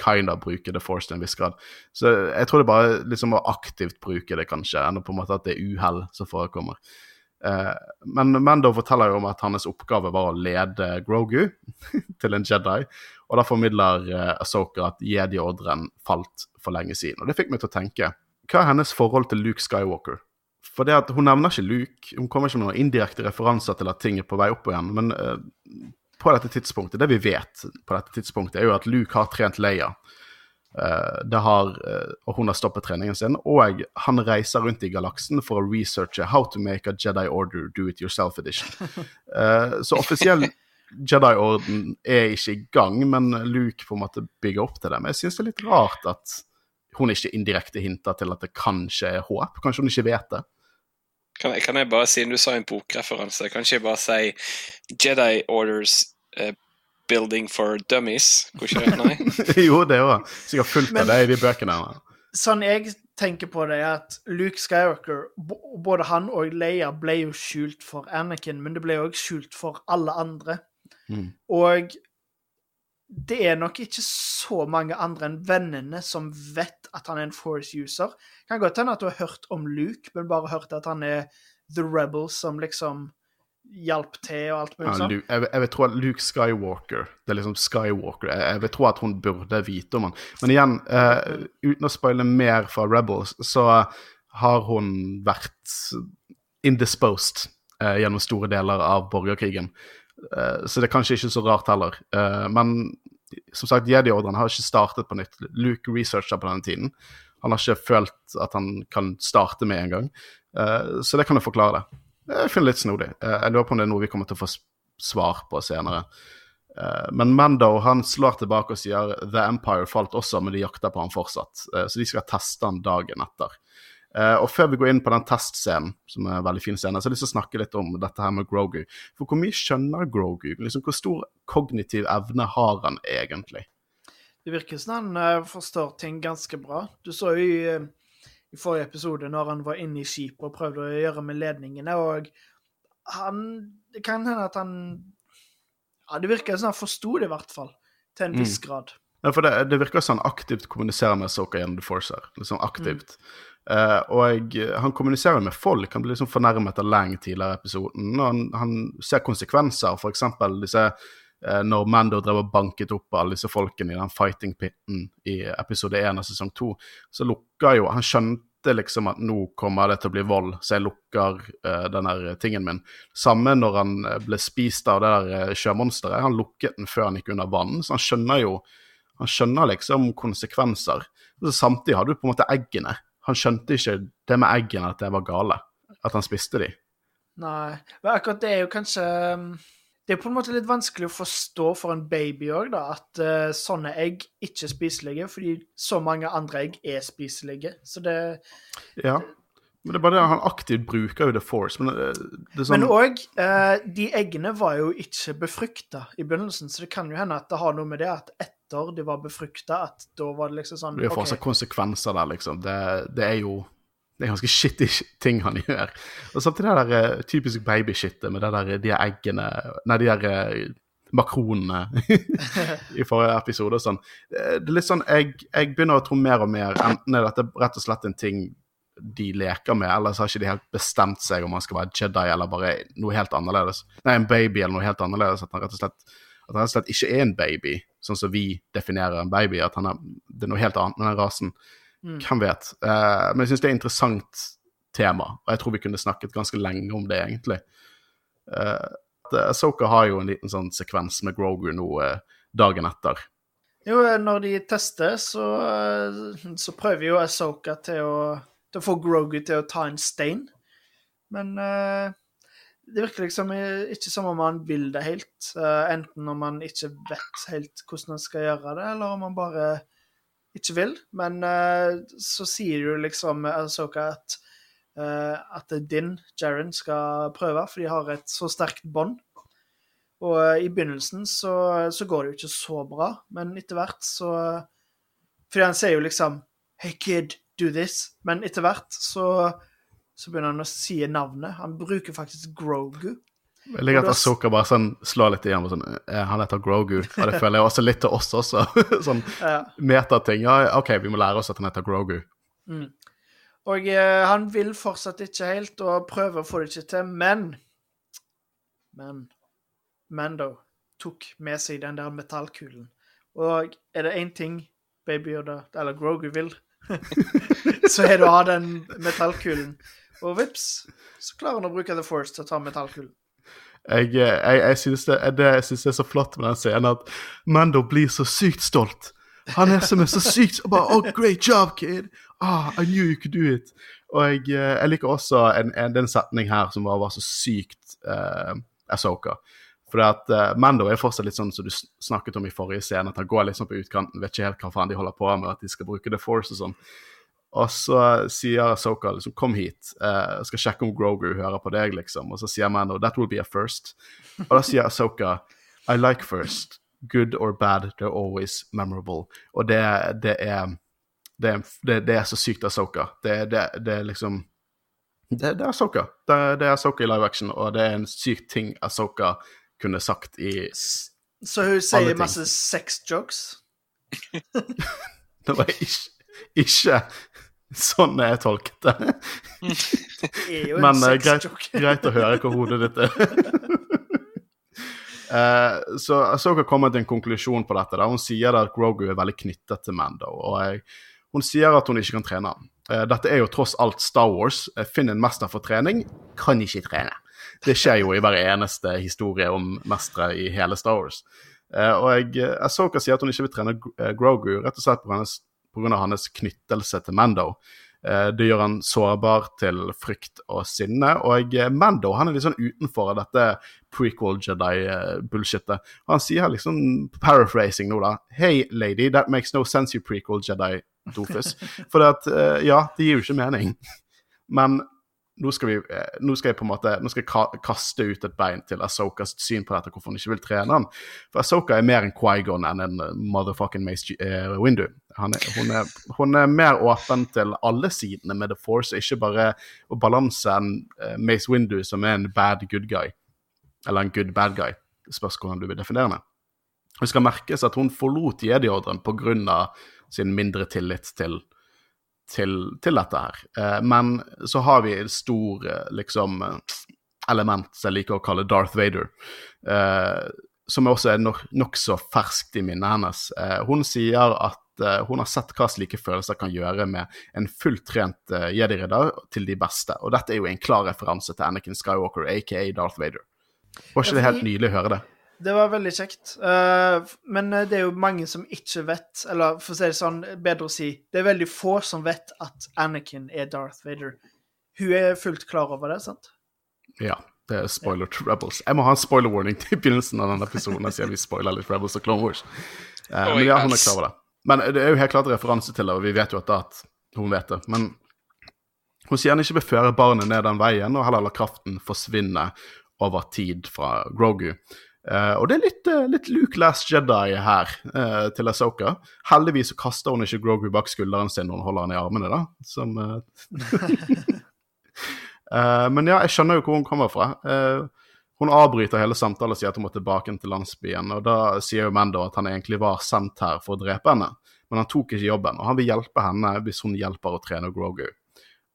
kind of bruke The Force til en viss grad. Så jeg tror det bare liksom å aktivt bruke det, kanskje, enn på en måte at det er uhell som forekommer. Eh, men Mando forteller jo om at hans oppgave var å lede Grogu (laughs) til en Jedi, og da formidler eh, Ahsoka at jedi-ordren falt for lenge siden. Og det fikk meg til å tenke, hva er hennes forhold til Luke Skywalker? For det at Hun nevner ikke Luke, hun kommer ikke med noen indirekte referanser til at ting er på vei opp igjen, men uh, på dette tidspunktet, det vi vet på dette tidspunktet, er jo at Luke har trent Leia. Uh, det har, uh, og hun har stoppet treningen sin, og han reiser rundt i galaksen for å researche How to make a Jedi Order do it yourself edition. Uh, (laughs) så offisiell Jedi-orden er ikke i gang, men Luke på en måte bygger opp til det. Men jeg syns det er litt rart at hun ikke indirekte hinter til at det kanskje er håp. Kanskje hun ikke vet det. Kan kan jeg bare, siden du sa en bokreferanse, kan ikke jeg bare si Jedi Orders uh, Building for Dummies? Går ikke det? Nei? (laughs) jo, det òg. Sikkert fullt Men- av det i de bøkene. her. Sånn jeg tenker på det, er at Luke Skywalker, både han og Leia, ble jo skjult for Anakin, men det ble òg skjult for alle andre. Mm. Og det er nok ikke så mange andre enn vennene som vet at han er en force user. Kan godt hende at du har hørt om Luke, men bare hørt at han er the rebel som liksom hjalp til og alt mulig sånt. Ja, jeg, jeg vil tro at Luke Skywalker Det er liksom Skywalker. Jeg, jeg vil tro at hun burde vite om han. Men igjen, uh, uten å spoile mer fra Rebels, så har hun vært indisposed uh, gjennom store deler av borgerkrigen. Eh, så det er kanskje ikke så rart heller. Eh, men som sagt, Jedi-ordren har ikke startet på nytt. Luke researcha på denne tiden. Han har ikke følt at han kan starte med en gang. Eh, så det kan jo forklare det. Jeg finner det litt snodig. Jeg lurer på om det er noe vi kommer til å få svar på senere. Men Mando han slår tilbake og sier The Empire falt også, men de jakter på han fortsatt. Så de skal teste han dagen etter. Eh, Og før vi går inn på den testscenen, som er en veldig fin scene, så har jeg lyst til å snakke litt om dette her med Grogu. For hvor mye skjønner Grogu? Liksom, hvor stor kognitiv evne har han egentlig? Det virker som han eh, forstår ting ganske bra. Du så jo i, eh, i forrige episode når han var inne i skipet og prøvde å gjøre med ledningene, og han Det kan hende at han Ja, det virker som han forsto det, i hvert fall. Til en viss grad. Ja, for det, det virker som han aktivt kommuniserer med Soka gjennom The Force her. Liksom aktivt. Eh, og han kommuniserer med folk. Han blir liksom fornærmet av Lang tidligere i episoden. Og han, han ser konsekvenser, eksempel disse eh, når Mando drev og banket opp alle disse folkene i den fighting pitten i episode 1 av sesong 2, så lukka jo Han skjønte liksom at nå kommer det til å bli vold, så jeg lukker uh, den der tingen min. Samme når han ble spist av det der sjømonsteret. Han lukket den før han gikk under vann, så han skjønner jo han skjønner liksom konsekvenser. Så samtidig har du på en måte eggene. Han skjønte ikke det med eggene at det var gale, at han spiste de. Nei. Men akkurat det er jo kanskje um, Det er på en måte litt vanskelig å forstå for en baby òg, da, at uh, sånne egg ikke er spiselige, fordi så mange andre egg er spiselige. Så det Ja. Men det er bare det han aktivt bruker jo The Force. Men det er sånn uh, de eggene var jo ikke befrukta i begynnelsen, så det kan jo hende at det har noe med det at etter de var befrukta, at da var det liksom sånn Det får jo okay. konsekvenser der, liksom. Det, det er jo det er ganske shitty (laughs) ting han gjør. Og samtidig det der eh, typisk babyshitet med det der, de eggene Nei, de der eh, makronene (laughs) i forrige episode og sånn. Eh, Det er litt sånn jeg, jeg begynner å tro mer og mer Enten er dette rett og slett en ting de leker med, eller så har ikke de helt bestemt seg om han skal være Jedi eller bare noe helt annerledes. Nei, en baby eller noe helt annerledes. At han rett og slett, at han rett og slett ikke er en baby, sånn som vi definerer en baby. At han er, det er noe helt annet med den rasen. Hvem vet? Uh, men jeg syns det er et interessant tema, og jeg tror vi kunne snakket ganske lenge om det, egentlig. Uh, Soka har jo en liten sånn sekvens med Grogu nå uh, dagen etter. Jo, når de tester, så, eh, så prøver jo Asoka til å, til å få Grogu til å ta en stein. Men eh, det virker liksom ikke som om han vil det helt. eh, enten om han ikke vet helt hvordan han skal gjøre det, eller om han bare ikke vil. Men eh, så sier jo liksom Asoka at, eh, at din, Jaren, skal prøve, for de har et så sterkt bånd. Og i begynnelsen så, så går det jo ikke så bra, men etter hvert så Fordi han sier jo liksom Hey kid, do this. Men etter hvert så, så begynner han å si navnet. Han bruker faktisk Grogu. Jeg liker at Asoka bare sånn slår litt igjen på sånn eh, Han heter Grogu, og det føler jeg også litt til oss også. (laughs) sånn Ja. metating. Ja, OK, vi må lære oss at han heter Grogu. Og eh, han vil fortsatt ikke helt, og prøver å få det ikke til, men Men Mando tok med seg den der metallkulen. Og er det én ting Baby Yoda, eller Grogu, vil, (laughs) så er det å ha den metallkulen. Og vips, så klarer han å bruke The Force til å ta metallkulen. Jeg, eh, jeg, jeg syns det, det, er så flott med den scenen at Mando blir så sykt stolt. Han er som er så sykt og bare Oh, great job, kid! Ah, I knew you could do it. Og jeg, eh, jeg liker også en, en, den setning her som var, var så sykt uh, Asoka. For at uh, Mando er fortsatt litt sånn som du snakket om i forrige scene, at han går litt sånn på utkanten, vet ikke helt hva faen de holder på med, at de skal bruke The Force og sånn. Og så sier Asoka liksom 'kom hit, eh, jeg skal sjekke om Grogu hører på deg', liksom. Og så sier Mando 'that will be a first'. Og da sier Soka 'I like first. Good or bad, they're always memorable'. Og det, det er det, det, det er så sykt Asoka. Det, det, det er liksom Det, det er Asoka. Det er Asoka i live action, og det er en syk ting Asoka kunne sagt i Så hun sier masse sex jokes. (laughs) Det var ikke, ikke sånn er jeg tolket det. Det Men eh, greit, greit å høre hva hodet ditt er. (laughs) Eh, så Asoka kommer til en konklusjon på dette. Da. Hun sier at Grogu er veldig knyttet til Mando. Og jeg, hun sier at hun ikke kan trene. Eh, dette er jo tross alt Star Wars. Finn en mester for trening, kan ikke trene. Det skjer jo i hver eneste historie om mestere i hele Star Wars. Og jeg, Asoka sier at hun ikke vil trene Grogu, rett og slett på hennes- av hans knyttelse til Mando. Eh, Det gjør han sårbar til frykt og sinne. Og eh, Mando han er litt sånn utenfor dette prequel Jedi-bullshitet. Han sier liksom, paraphrasing nå, da Hey lady, that makes no sense, you prequel Jedi, Dofus. (laughs) For det at, eh, ja, det gir jo ikke mening. Men nå skal, vi, eh, nå skal jeg på en måte nå skal jeg kaste ut et bein til Asokas syn på dette, hvorfor hun ikke vil trene han. For Asoka er mer en Quaigon enn en eh, motherfucking Mace uh, Windu. Er, hun, er, hun, er, mer åpen til alle sidene med The Force, ikke bare å balanse en uh, Mace Windu som er en bad good guy, eller en good bad guy. Spørs hvordan du vil definere det. Det skal merkes at hun forlot Jedi-ordren pga. sin mindre tillit til til, til dette her. Eh, men så har vi et stor eh, liksom element som jeg liker å kalle Darth Vader, eh, som også er nokså nok ferskt i minnet hennes. Eh, hun sier at eh, hun har sett hva slike følelser kan gjøre med en fullt trent eh, jedi-ridder til de beste, og dette er jo en klar referanse til Anakin Skywalker, aka Darth Vader. Var ikke det helt nydelig å høre det? Det var veldig kjekt. Uh, men eh, det er jo mange som ikke vet, eller for å si det sånn, bedre å si Det er veldig få som vet at Anakin er Darth Vader. Hun er fullt klar over det, sant? Ja. Det er spoiler to Rebels. Jeg må ha en spoiler warning til begynnelsen av denne episoden, siden vi spoiler litt Rebels og Clone Wars. Uh, men ja, hun er klar over det. Men det er jo helt klart referanse til det, og vi vet jo at, at hun vet det. Men hun sier han ikke vil føre barnet ned den veien, og heller la kraften forsvinne over tid fra Grogu. Uh, og det er litt, uh, litt, Luke Last Jedi her uh, til Asoka. Heldigvis så kaster hun ikke Grogu bak skulderen sin når hun holder han i armene, da. Som, (laughs) men ja, jeg skjønner jo hvor hun kommer fra. hun avbryter hele samtalen og sier at hun må tilbake til landsbyen. Og da sier jo Mando at han egentlig var sendt her for å drepe henne, men han tok ikke jobben. Og han vil hjelpe henne hvis hun hjelper å trene Grogu.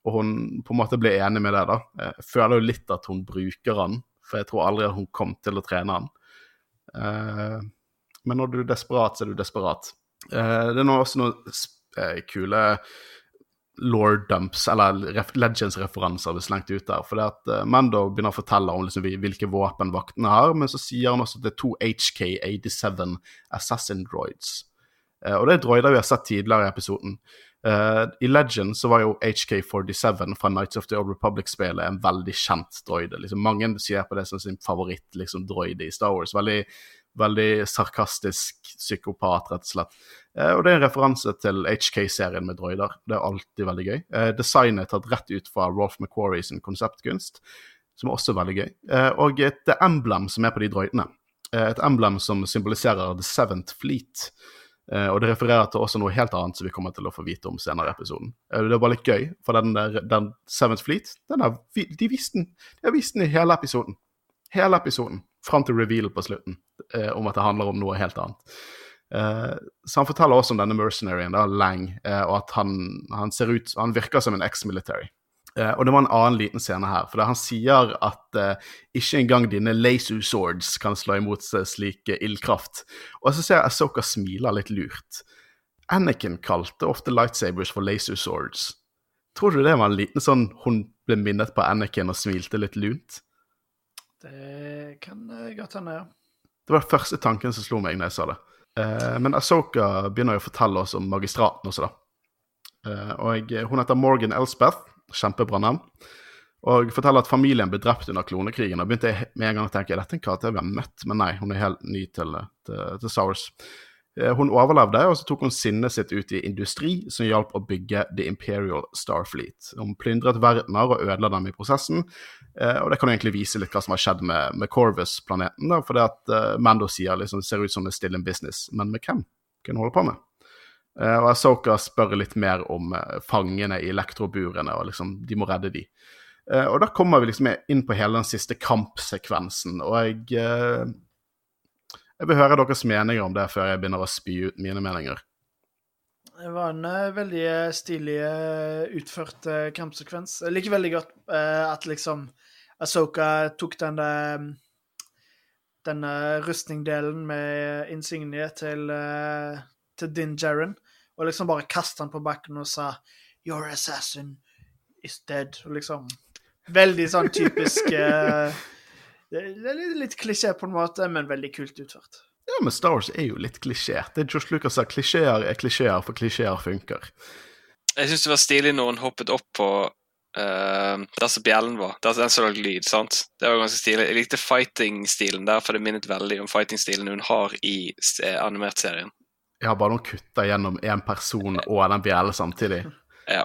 Og hun på en måte blir enig med det, da. Jeg føler jo litt at hun bruker han for jeg tror aldri at hun kom til å trene han. Uh, men når du er desperat, så er du desperat. Uh, det er nå også noen uh, kule law dumps, eller Legends-referanser, vi slengte ut der. For det at Mando begynner å fortelle om liksom, hvilke våpen vaktene har, men så sier han også at det er to HK-87 Assassin Droids. og det er droider vi har sett tidligere i episoden. Uh, I Legend så var jo HK47 fra Nights of the Old Republic-spillet en veldig kjent droide. Liksom, mange sier på det som sin favoritt liksom, i Star Wars. Veldig, veldig sarkastisk psykopat, rett og slett. Uh, og det er en referanse til HK-serien med droider. Det er alltid veldig gøy. Uh, designet er tatt rett ut fra Rolf McQuarrie sin konseptkunst, som er også veldig gøy. og et emblem som er på de droidene. et emblem som symboliserer The Seventh Fleet. Uh, og det refererer til også noe helt annet som vi kommer til å få vite om senere i episoden. Uh, det var litt gøy, for den, der, den Seventh Fleet den er, de visste den de vist den i hele episoden. Hele episoden. Fram til reveal på slutten, uh, om at det handler om noe helt annet. så han forteller også om denne mercenaryen, da, Lang, og at han, han, ut Han virker som en ex-military. Uh, og det var en annen liten scene her, for han sier at uh, ikke engang dine laser swords kan slå imot seg slik ildkraft. Og så ser jeg Asoka smiler litt lurt. Anakin kalte ofte lightsabers for laser swords. Tror du det var en liten sånn hun ble minnet på Anakin og smilte litt lunt? Det kan godt hende, ja. Det var den første tanken som slo meg når jeg sa det. Uh, men Asoka begynner jo å fortelle oss om magistraten også, da. og hun heter Morgan Elspeth Kjempebra navn. Og forteller at familien ble drept under klonekrigen. Og begynte jeg med en gang å tenke er dette en karakter vi har møtt, men nei, hun er helt ny til, til, til Sours. Eh, hun overlevde, og så tok hun sinnet sitt ut i industri som hjalp å bygge The Imperial Starfleet. Hun plyndret verdener og ødela dem i prosessen, eh, og det kan jo egentlig vise litt hva som har skjedd med, med Corvus-planeten. For det at uh, Mando sier liksom, det ser ut som det er still in business, men med hvem? Hvem holder på med? Uh, og Asoka spør litt mer om uh, fangene i elektroburene, og liksom, de må redde de. Uh, og da kommer vi liksom inn på hele den siste kampsekvensen, og jeg Jeg vil høre deres meninger om det før jeg begynner å spy ut mine meninger. Det var en veldig stilig utført kampsekvens. Jeg liker veldig godt at liksom Asoka tok den Denne rustningdelen med insignie til, til Din Jaren og liksom bare kastet han på bakken og sa 'Your assassin is dead'. Og liksom Veldig sånn typisk (laughs) uh, Det er litt, litt klisjé på en måte, men veldig kult utført. Ja, men Star Wars er jo litt klisjé. Det er Josh Lucas sa klisjeer er klisjeer, for klisjeer funker. Jeg syns det var stilig når hun hoppet opp på uh, der som bjellen var. Der den som lagde lyd. sant? Det var ganske stilig. Jeg likte fighting-stilen der, for det minnet veldig om fighting-stilen hun har i uh, animert serien. Ja, bare noen kutter gjennom én person og den bjellen samtidig. (laughs) Ja.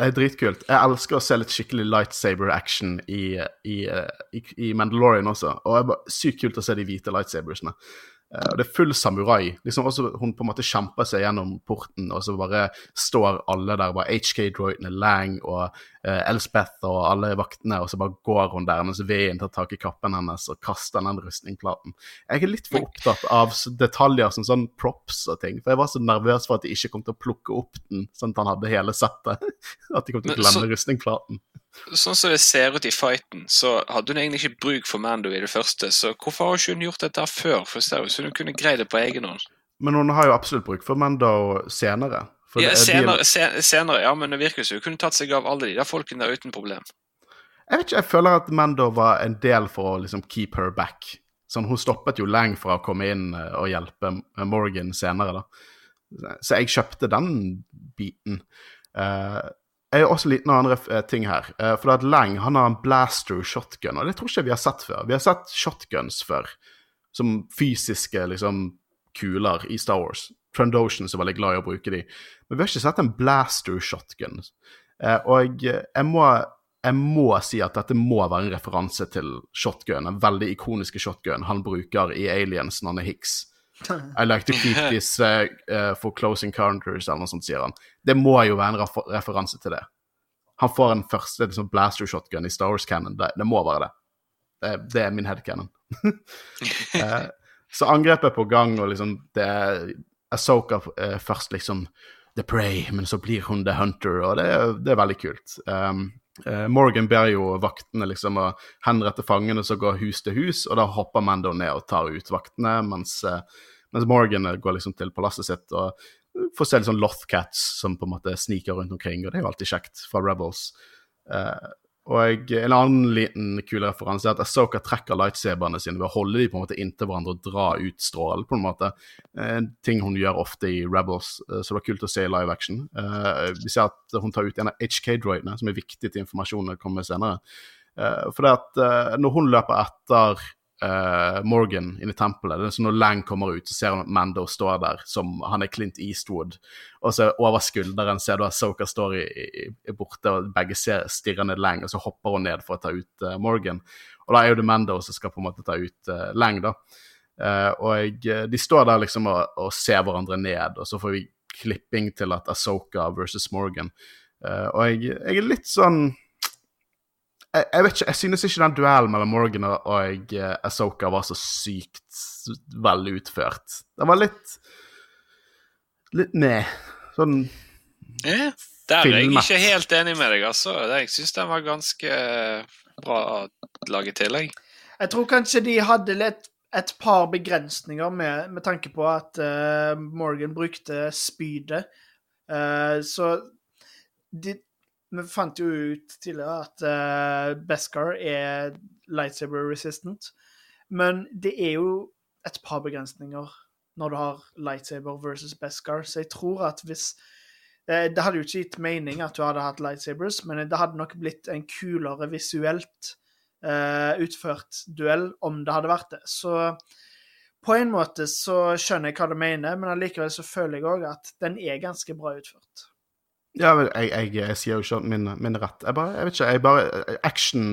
Det er dritkult. Jeg elsker å se litt skikkelig lightsaber-action i, i, i, i Mandalorian også. Og det er bare sykt kult å se de hvite lightsabersene. Eh, og det er full samurai. liksom også Hun på en måte kjemper seg gjennom porten, og så bare står alle der, bare HK-droidene, Lang og uh, Elspeth og alle vaktene, og så bare går hun der mens veden tar tak i kappen hennes og kaster den rustningplaten. Jeg er litt for opptatt av detaljer som sånn props og ting, for jeg var så nervøs for at de ikke kom til å plukke opp den sånn at han hadde hele settet. (laughs) At de kom til å glemme så, rustningplaten. Sånn som det ser ut i fighten, så hadde hun egentlig ikke bruk for Mando i det første, så hvorfor har hun ikke gjort dette før? For så hun kunne greid det på egen hånd. Men hun har jo absolutt bruk for Mando senere. Ja, senere, de... senere, ja, men det virker som hun kunne tatt seg av alle de der folkene der uten problem. Jeg vet ikke, jeg føler at Mando var en del for å liksom keep her back. Sånn, Hun stoppet jo lenge fra å komme inn eh, og hjelpe Morgan senere, da. Så jeg kjøpte den biten. Uh, jeg har også en liten andre eh, ting her. Uh, for at Lang han har en blaster shotgun, og det tror ikke vi har sett før. Vi har sett shotguns før, som fysiske liksom, kuler i Star Wars. Trandoshan er veldig glad i å bruke de. Men vi har ikke sett en blaster shotgun. Uh, og jeg må, jeg må, si at dette må være en referanse til shotgun, den veldig ikoniske shotgun han bruker i Aliens når han er Hicks. I like to keep (laughs) this uh, uh, for close encounters, eller noe sånt, sier han. Det må jo være en refer referanse til det. Han får en første liksom, blaster shotgun i Star Wars Cannon. Det, det må være det. Det, det er min headcanon. uh, (laughs) så angrepet er på gang, og liksom det er Asoka uh, først liksom The Prey, men så blir hun The Hunter, og det, det er veldig kult. Um, uh, Morgan ber jo vaktene liksom å henrette fangene som går hus til hus, og da hopper Mando ned og tar ut vaktene, mens uh, mens Morgan går liksom til palasset sitt og får se litt sånn Lothcats som på en måte sniker rundt omkring, og det er jo alltid kjekt fra Rebels. Uh, og en annen liten kul referanse er at Asoka trekker lightsaberne sine ved å holde dem på en måte inntil hverandre og dra ut strålen, på en måte. En ting hun gjør ofte i Rebels, så det var kult å se i live action. Vi ser at hun tar ut en av HK-droidene, som er viktig til informasjonen kommer senere. for det at når hun løper etter uh, Morgan inne i tempelet. Det er sånn Når Lang kommer ut, så ser han at Mando står der som han er Clint Eastwood. Og så over skulderen ser du at Soka står i, i borte, og begge ser stirrer ned Lang, og så hopper hun ned for å ta ut uh, Morgan. Og da er jo det Mando som skal på en måte ta ut uh, Lang, da. og de står der liksom og, og, ser hverandre ned, og så får vi klipping til at Asoka versus Morgan. og jeg, jeg er litt sånn jeg, jeg, vet ikke, jeg synes ikke den duellen mellom Morgan og, uh, Asoka var så sykt veldig utført. Den var litt litt ned. Sånn ja, Der er jeg ikke helt enig med deg, altså. Jeg syns den var ganske bra laget til, jeg. Jeg tror kanskje de hadde litt et par begrensninger med, med tanke på at uh, Morgan brukte spydet. Uh, så de, vi fant jo ut tidligere at uh, Beskar er lightsaber resistant. Men det er jo et par begrensninger når du har lightsaber versus Beskar, så jeg tror at hvis uh, Det hadde jo ikke gitt mening at du hadde hatt lightsabers, men det hadde nok blitt en kulere visuelt uh, utført duell om det hadde vært det. Så på en måte så skjønner jeg hva du mener, men allikevel så føler jeg òg at den er ganske bra utført. Ja, jeg, jeg, jeg, sier jo ikke min, min rett. Jeg bare, jeg vet ikke, jeg bare Action,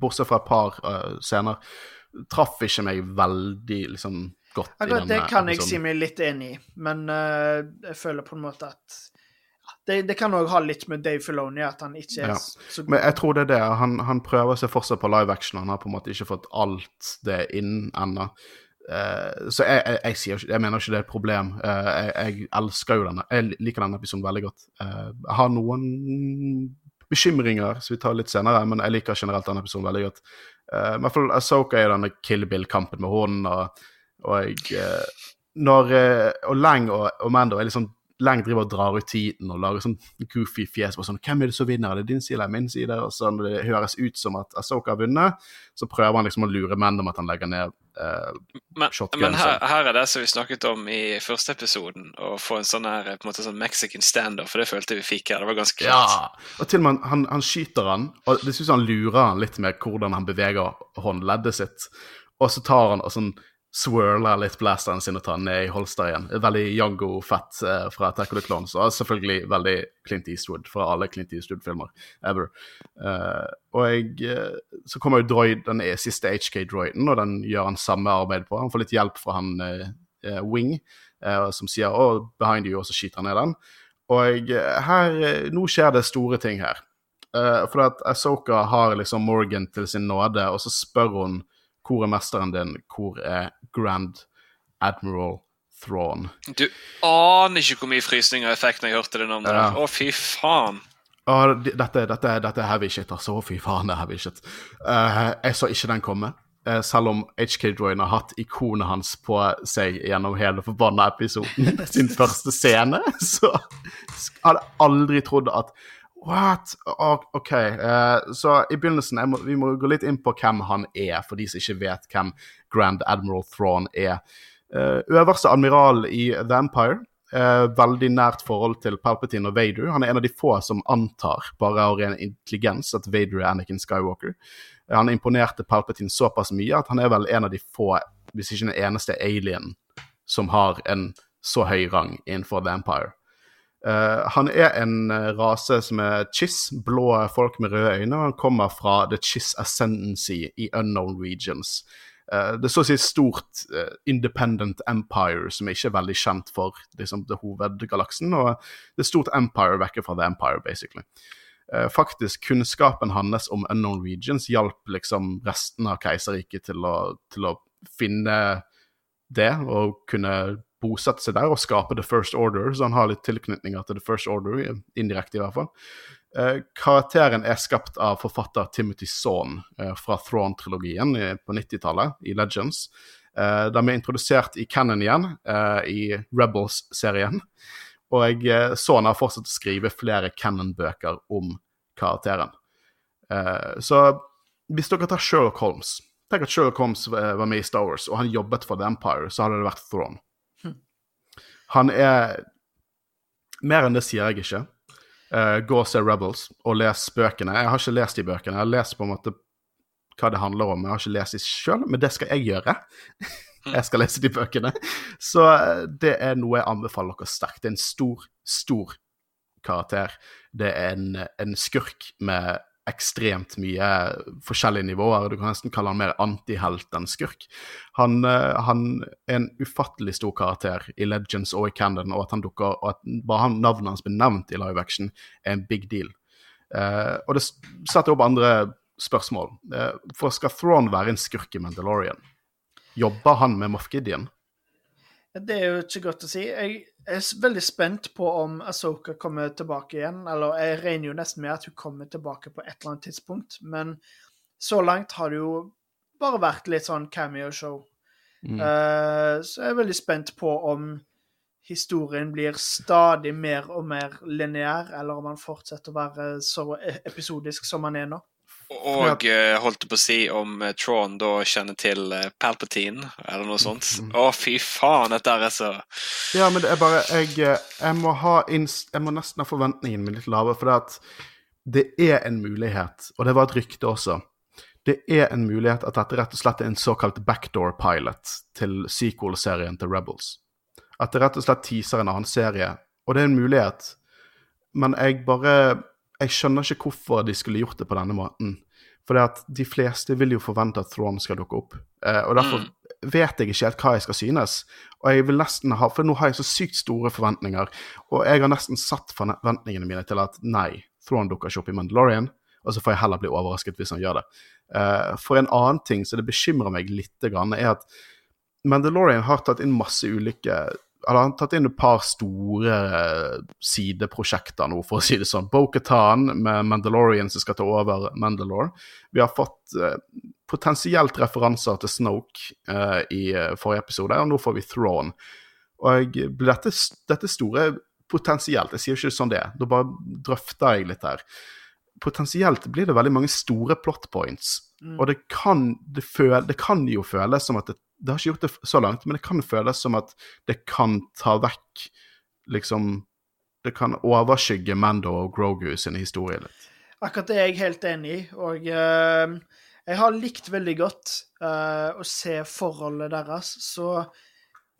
bortsett fra et par uh, scener, traff ikke meg veldig liksom godt. Akkurat det kan jeg si meg litt enig i, men uh, jeg føler på en måte at det, det kan òg ha litt med Dave Filoni at han ikke er ja. så. Men jeg tror det er det. Han, han prøver seg fortsatt på live action. Han har på en måte ikke fått alt det inn ennå. Uh, så jeg, jeg, jeg, sier, jeg, mener ikke det er et problem. Uh, jeg, elsker jo denne. Jeg liker denne episoden veldig godt. Uh, jeg har noen bekymringer som vi tar litt senere, men jeg liker generelt denne episoden veldig godt. I hvert fall Asoka er denne Kill Bill-kampen med hånden, og, og, når, og Lang og, og Mando er liksom Lang driver og drar ut tiden og lager sånn goofy fjes. Sånn, 'Hvem er det som vinner? Er det din side eller min side?' Og sånn, det høres ut som at Asoka har vunnet, så prøver han liksom å lure menn om at han legger ned shotgun. Men, men her, her, er det som vi snakket om i første episoden, å få en sånn her, på en måte sånn Mexican standoff, for det følte vi fikk her. Det var ganske klart. Ja, og til og med han, han skyter han, og det syns han lurer han litt med hvordan han beveger håndleddet sitt, og så tar han og sånn swirler litt blasteren sin og tar ned i holster igjen. Veldig Jango-fett eh, fra Attack of the Clones. Og selvfølgelig veldig Clint Eastwood fra alle Clint Eastwood-filmer ever. Eh, og jeg, eh, så kommer jo droid, den siste HK-droiden, og den gjør han samme arbeid på. Han får litt hjelp fra han eh, eh, Wing, eh, som sier 'oh, behind you', og så skyter han ned den. Og her, nå skjer det store ting her. For at Asoka har liksom Morgan til sin nåde, og så spør hun hvor er mesteren din, hvor er Grand Admiral Thrawn? Du aner ikke hvor mye frysninger jeg fikk når jeg hørte det navnet. Ja. Å, fy faen. Å, dette, dette, dette er heavy shit, altså. Å, Fy faen, det er heavy shit. Uh, jeg så ikke den komme. Eh, selv om HK Droyne har hatt ikonet hans på seg gjennom hele forbanna episoden, (laughs) sin første scene, (laughs) så hadde jeg aldri trodd at What? OK. eh, så i begynnelsen må, Vi må gå litt inn på hvem han er, for de som ikke vet hvem Grand Admiral Thrawn er. Eh, øverste admiral i The Empire. eh, veldig nært forhold til Palpatine og Vader. Han er en av de få som antar, bare av ren intelligens, at Vader er Anakin Skywalker. Han imponerte Palpatine såpass mye at han er vel en av de få, hvis ikke den eneste alien, som har en så høy rang innenfor The Empire. Eh, han er en eh, rase som er chiss, blå folk med røde øyne, og han kommer fra the chiss ascendancy i unknown regions. Uh, det er så å si et stort uh, independent empire som ikke er veldig kjent for liksom, det hovedgalaksen, og det er stort empire vekke fra the empire, basically. Faktisk, kunnskapen hans om unknown regions hjalp liksom resten av keiserriket til til å finne det og kunne bosette seg der og skape The First Order, så han har litt tilknytninger til The First Order, indirekte i hvert fall. Eh, karakteren er skapt av forfatter Timothy Saun eh, fra Thrawn-trilogien på 90-tallet, i Legends. Eh, de er introdusert i Canon igjen, eh, i Rebels-serien. Og eh, Sawn har fortsatt å skrive flere Canon-bøker om karakteren. Eh, så hvis dere tar Sherlock Holmes Tenk at Sherlock Holmes eh, var med i Star Wars, og han jobbet for The Empire, så hadde det vært Thrawn. Han er Mer enn det sier jeg ikke. Uh, gå og se Rebels, og les bøkene. Jeg har ikke lest de bøkene. Jeg har lest på en måte hva det handler om. Jeg har ikke lest de sjøl, men det skal jeg gjøre. jeg skal lese de bøkene. Så eh, det er noe jeg anbefaler dere sterkt. Det er en stor, stor karakter. Det er en, en skurk med ekstremt mye forskjellige nivåer. Du kan nesten kalle han mer antihelt enn skurk. Han, eh, han er en ufattelig stor karakter i Legends og i Candon, og at han dukker, og at bare han, navnet hans blir nevnt i live action, er en big deal. Eh, og det setter opp andre spørsmål. Eh, for skal Thrawn være en skurk i Mandalorian? Jobber han med Moff Gideon? Det er jo ikke godt å si. Jeg er veldig spent på om Asoka kommer tilbake igjen. Eller jeg regner jo nesten med at hun kommer tilbake på et eller annet tidspunkt. Men så langt har det jo bare vært litt sånn cameo-show. Mm. Uh, så jeg er veldig spent på om historien blir stadig mer og mer lineær, eller om han fortsetter å være så e- episodisk som han er nå. Og eh, holdt på å si om eh, Tron da kjenner til eh, Palpatine, eller noe sånt. Mm. Å, fy faen, dette er så Ja, men det er bare Jeg, jeg må ha Jeg må nesten ha forventningene mine litt lave, for det at det er en mulighet, og det var et rykte også. Det er en mulighet at dette rett og slett er en såkalt backdoor pilot til sequel-serien til Rebels. At det rett og slett teaser en annen serie, og det er en mulighet. Men jeg bare Jeg skjønner ikke hvorfor de skulle gjort det på denne måten. For det at de fleste vil jo forvente at Thrawn skal dukke opp. Eh, og derfor Mm. vet jeg ikke helt hva jeg skal synes. Og jeg vil nesten ha, For nå har jeg så sykt store forventninger, og jeg har nesten satt forventningene mine til at nei, Thrawn dukker ikke opp i Mandalorian, og så får jeg heller bli overrasket hvis han gjør det. Eh, for en annen ting så det bekymrer meg litt, er at Mandalorian har tatt inn masse ulike han har tatt inn et par store eh, sideprosjekter nå, for å si det sånn. Bo-Katan med Mandalorian som skal ta over Mandalore. Vi har fått eh, potensielt referanser til Snoke eh, i eh, forrige episode, og nå får vi Thrawn. Og blir dette, dette store potensielt, jeg sier ikke sånn det da bare drøfter jeg litt her. Potensielt blir det veldig mange store plot points, Mm. og det kan, det, føl, det kan jo føles som at det, det har ikke gjort det så langt, men det kan føles som at det kan ta vekk liksom Det kan overskygge Mando og Grogu sin historie litt. Akkurat det er jeg helt enig i. Og uh, Jeg har likt veldig godt uh, å se forholdet deres, så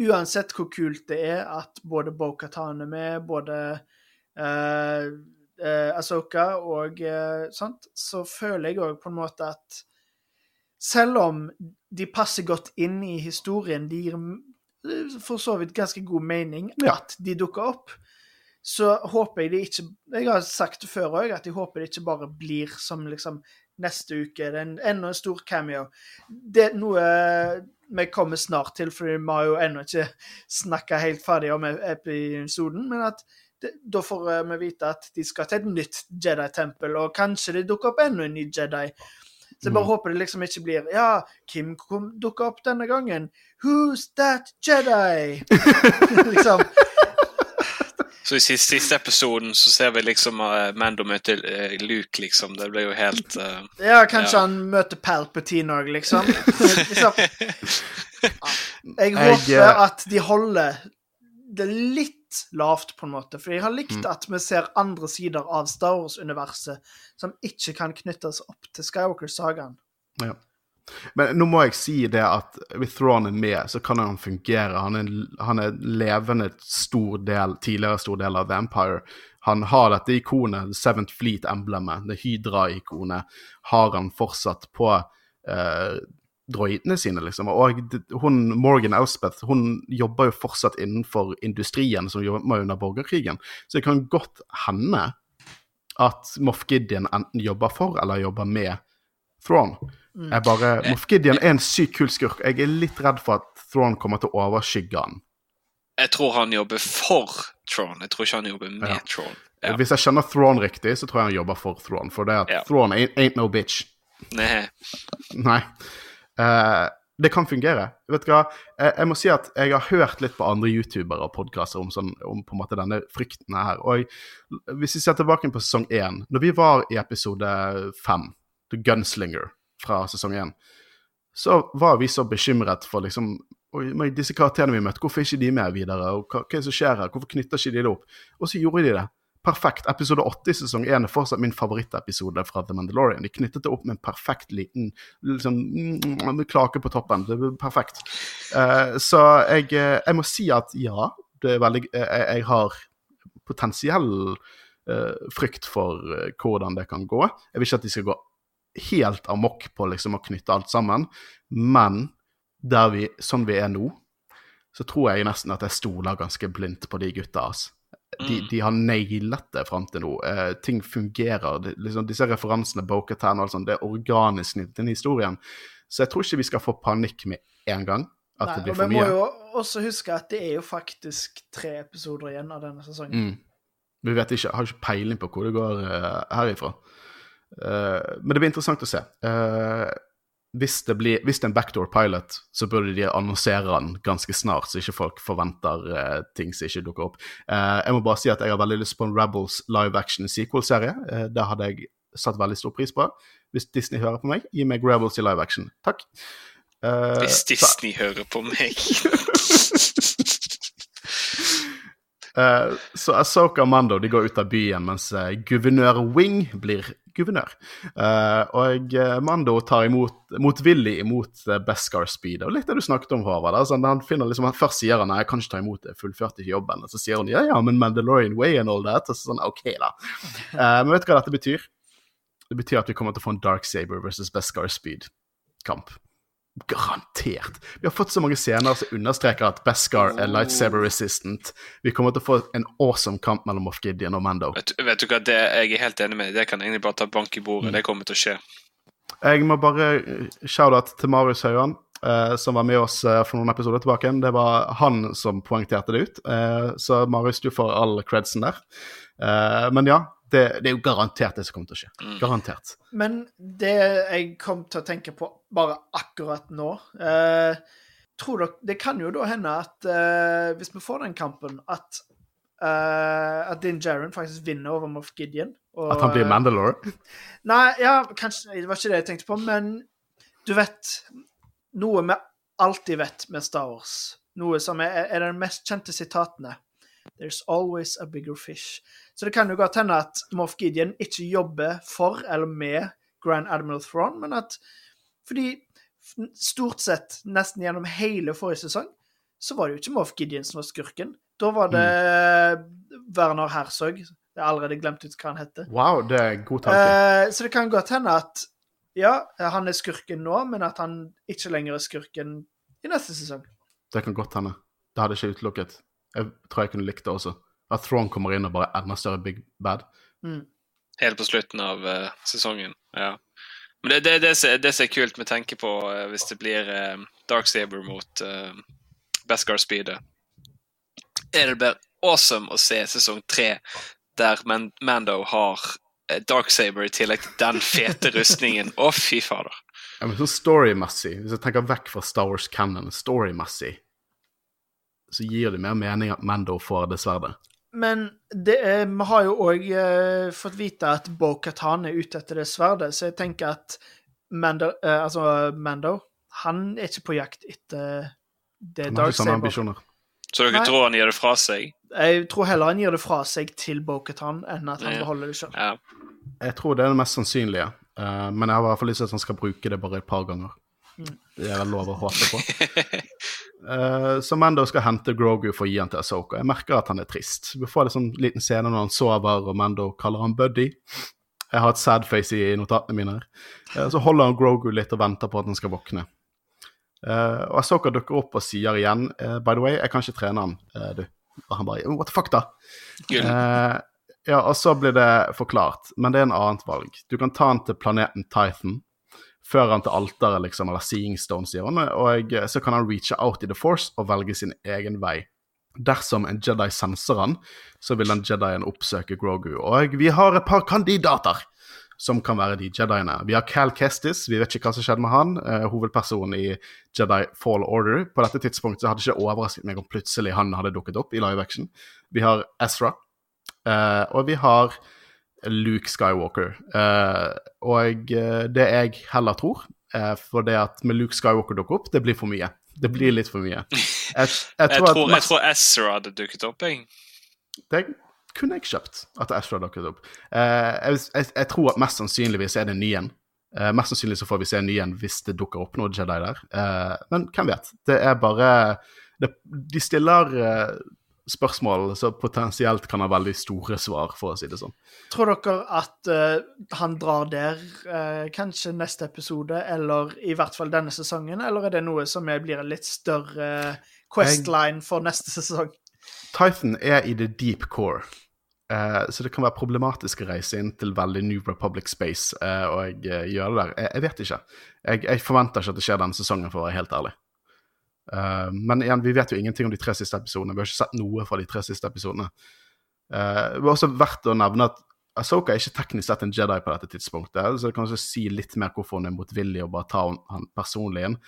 uansett hvor kult det er at både Bo-Katan er med, både uh, uh, Asoka og sånt, så føler jeg òg på en måte at selv om de passer godt inn i historien, de gir for så vidt ganske god mening at de dukker opp, så håper jeg de ikke Jeg har sagt det før òg, at jeg håper det ikke bare blir som liksom neste uke. Det er en, enda en stor cameo. Det er noe vi kommer snart til, for vi har jo ennå ikke snakka helt ferdig om episoden. Men at det, da får eh, vi vite at de skal til et nytt Jedi-tempel, og kanskje det dukker opp enda en ny Jedi. Så jeg bare Mm. håper det liksom ikke blir Ja, Kim kom, dukka opp denne gangen. Who's that Jedi? (laughs) liksom. Så i siste, siste episoden så ser vi liksom uh, Mando møte uh, Luke, liksom. Det blir jo helt uh, Ja, kanskje Ja. han møter Palpatine òg, liksom. liksom. (laughs) Jeg Jeg, håper at de holder det litt lavt, på en måte. For jeg har likt Mm. at vi ser andre sider av Star Wars-universet som ikke kan knyttes opp til Skywalker-sagaen. Ja. Men nå må jeg si det at hvis Thrawn er med, så kan han fungere. Han er, han er levende stor del, tidligere stor del av Vampire. Han har dette ikonet, Seventh Fleet-emblemet, det Hydra-ikonet, har han fortsatt på eh, droidene sine, liksom. Og hun, Morgan Elspeth hun jobber jo fortsatt innenfor industrien som jobber under borgerkrigen. Så det kan godt hende at Moff Gideon enten jobber for eller jobber med Thrawn. Jeg bare, Moff Gideon er en sykt kul skurk. Jeg er litt redd for at Thrawn kommer til å overskygge han. Jeg tror han jobber for Thrawn, Jeg tror ikke han jobber med Ja. Tron. Ja. Hvis jeg skjønner Thrawn riktig, så tror jeg han jobber for Thrawn. For det at Ja. Thrawn ain't, ain't no bitch. Nei. Nei. Eh, det kan fungere. Vet du hva? Jeg, jeg må si at jeg har hørt litt på andre youtubere og podkaster om, sånn, om på en måte denne frykten her. Og hvis vi ser tilbake på sesong én, når vi var i episode fem, The Gunslinger fra sesong én, så var vi så bekymret for liksom Oi, disse karakterene vi møtte, hvorfor er ikke de med videre? Og hva, hva er det som skjer her? Hvorfor knytter ikke de det opp? Og så gjorde de det. Perfekt. Episode 80 i sesong 1 er fortsatt min favorittepisode fra The Mandalorian. De knyttet det opp med en perfekt liten liksom, mm, med klake på toppen. Det er perfekt. Eh, så jeg, eh, jeg må si at ja, det er veldig eh, Jeg, jeg har potensiell eh, frykt for hvordan det kan gå. Jeg vil ikke at de skal gå helt amok på liksom å knytte alt sammen, men der vi, sånn vi er nå, så tror jeg nesten at jeg stoler ganske blindt på de gutta. ass. De, Mm. de har nailet det fram til nå. Eh, ting fungerer. Det, liksom, disse referansene, Bokhatan og alt sånt, det er organisk knyttet til historien. Så jeg tror ikke vi skal få panikk med en gang. At Nei, det blir og mye. vi må jo også huske at det er jo faktisk tre episoder igjen av denne sesongen. Mm. Vi vet ikke, har ikke peiling på hvor det går uh, herifra. Uh, men det blir interessant å se. Eh, hvis, det blir, hvis det er en backdoor pilot, så burde de annonsere den ganske snart, så ikke folk forventer uh, ting som ikke dukker opp. Uh, jeg må bare si at jeg har veldig lyst på en Rebels live action sequel-serie. Uh, det hadde jeg satt veldig stor pris på. Hvis Disney hører på meg, gi meg Rebels i live action. Takk. Hvis så- Disney hører på meg. (laughs) Eh, så Asoka og Mando de går ut av byen, mens eh, guvernør Wing blir guvernør. Uh, og Mando tar imot, motvillig imot Beskar Speed. Og litt det du snakket om, Håvard. Altså, han finner liksom, Først sier han nei, jeg kan ikke ta imot det, jeg fullførte jobben. Og så sier hun ja, ja, men Mandalorian way and all that. Og så sånn, ok da. Uh, men vet du hva dette betyr? Det betyr at vi kommer til å få en Dark Saber versus Beskar Speed-kamp. Garantert. Vi har fått så mange scener som understreker at Beskar er lightsaber resistant. Vi kommer til å få en awesome kamp mellom Moff Gideon og Mando. vet, vet du hva, det, jeg er helt enig med deg. Det kan egentlig bare ta bank i Mm. bordet. Det kommer til å skje. Jeg må bare eh, shout-out til Marius Haugan, eh, som var med oss eh, for noen episoder tilbake. Det var han som poengterte det ut, eh, så Marius, du får all credsen der. Eh, men ja, det, det er jo garantert det som kommer til å skje. Mm. Garantert. Men det jeg kom til å tenke på bare akkurat nå eh, tror dere, Det kan jo da hende at eh, hvis vi får den kampen, at eh, at Din Jaren faktisk vinner over Moff Gideon. og- At han blir Mandalore. (laughs) Nei, ja, kanskje Det var ikke det jeg tenkte på, men du vet Noe vi alltid vet med Star Wars, noe som er, er de mest kjente sitatene There's always a bigger fish. Så det kan jo godt hende at Moff Gideon ikke jobber for eller med Grand Admiral Thrawn, men at Fordi stort sett, nesten gjennom hele forrige sesong, så var det jo ikke Moff Gideon som var skurken. Da var det Werner Herzog. Jeg har allerede glemt ut hva han heter. Wow, det er god tanke. Eh, så det kan godt hende at ja, han er skurken nå, men at han ikke lenger er skurken i neste sesong. Det kan godt hende. Det hadde ikke utelukket. Jeg tror jeg kunne likt det også. At Throne kommer inn og bare er enda større big bad. Helt på slutten av uh, sesongen. Ja. Men det, det, det, som- det som er kult med tanke på uh, hvis det blir uh, Dark Saber mot uh, Beskar Speedet. er det bare awesome å se sesong tre der Man Mando har uh, Dark Saber i tillegg til den fete rustningen. Å, fy fader. Ja, men så storymessig, hvis jeg tenker vekk fra Star Wars Cannon, storymessig, så gir det mer mening at Mando får det sverdet. Men det er, vi har jo òg eh, fått vite at Bo-Katan er ute etter det sverdet, så jeg tenker at Mando, eh, altså Mando han er ikke på jakt etter det Han Dark Saber. ambisjoner. Så dere Nei. tror han gir det fra seg? Jeg tror heller han gir det fra seg til Bo-Katan enn at han Ja. beholder det sjøl. Ja. Jeg tror det er det mest sannsynlige, uh, men jeg har i hvert fall lyst til at han skal bruke det bare et par ganger. Det er vel lov å håpe på. Uh, så Mando skal hente Grogu for å gi han til Asoka. Jeg merker at han er trist. Vi får en sånn liten scene når han sover, og Mando kaller han Buddy. Jeg har et sad face i notatene mine. her. Uh, så holder han Grogu litt og venter på at han skal våkne. Uh, og Asoka dukker opp og sier igjen By the way, jeg kan ikke trene han, du. Og han bare What the fuck, da? Ja, og så blir det forklart, men det er en annet valg. Du kan ta han til planeten Titan, føre han til alteret, liksom, eller Seeing Stone, sier han, og så kan han reache out i The Force og velge sin egen vei. Dersom en Jedi senser han, så vil den Jedien oppsøke Grogu. Og vi har et par kandidater som kan være de Jediene. Vi har Cal Kestis, vi vet ikke hva som skjedde med han, eh, hovedpersonen i Jedi Fall Order. På dette tidspunktet hadde ikke overrasket meg om plutselig han hadde dukket opp i live action. Vi har Ezra, Eh, og vi har Luke Skywalker. Eh, og eh, det jeg heller tror, er for det at med Luke Skywalker dukker opp, det blir for mye. Det blir litt for mye. Jeg, jeg Jeg tror tror, at jeg tror Ezra hadde dukket opp, jeg. det kunne jeg kjøpt, at Ezra dukket opp. Eh, jeg, jeg, jeg tror at mest sannsynligvis er det nyen. Eh, mest sannsynlig så får vi se nyen hvis det dukker opp noe Jedi der. Eh, men hvem vet? Det er bare det, De stiller eh, spørsmål som potensielt kan ha veldig store svar, for å si det sånn. Tror dere at uh, han drar der uh, kanskje neste episode, eller i hvert fall denne sesongen, eller er det noe som blir en litt større questline for neste sesong? Titan er i the deep core, Uh, så det kan være problematisk å reise inn til veldig New Republic Space og gjøre det der. Jeg, jeg vet ikke. Jeg, jeg forventer ikke at det skjer denne sesongen, for å være helt ærlig. Eh, men igjen, vi vet jo ingenting om de tre siste episodene. Vi har ikke sett noe fra de tre siste episodene. Uh, det var også verdt å nevne at Asoka er ikke teknisk sett en Jedi på dette tidspunktet, så det kan også si litt mer hvorfor hun er motvillig og bare tar han, personlig inn.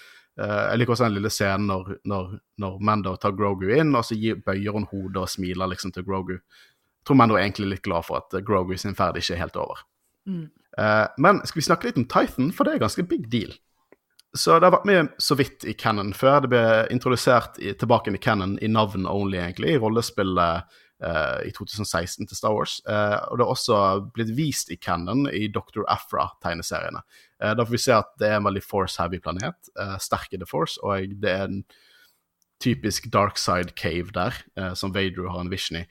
Uh, jeg liker også den lille scenen når, når, når Mando tar Grogu inn, og så gir, bøyer hun hodet og smiler liksom til Grogu. Jeg tror Mando er egentlig litt glad for at Grogu sin ferd ikke er helt over. Eh, men skal vi snakke litt om Titan, for det er ganske big deal. Så det har vært med så vidt i Cannon før. Det ble introdusert i, tilbake i Cannon i navn only, egentlig, i rollespillet eh, i 2016 til Star Wars. Eh, og det har også blitt vist i Cannon i Dr. Afra-tegneseriene. Eh, da får vi se at det er en veldig force-heavy planet, eh, sterk i The Force, og det er en typisk dark side cave der, eh, som Vader har en vision i.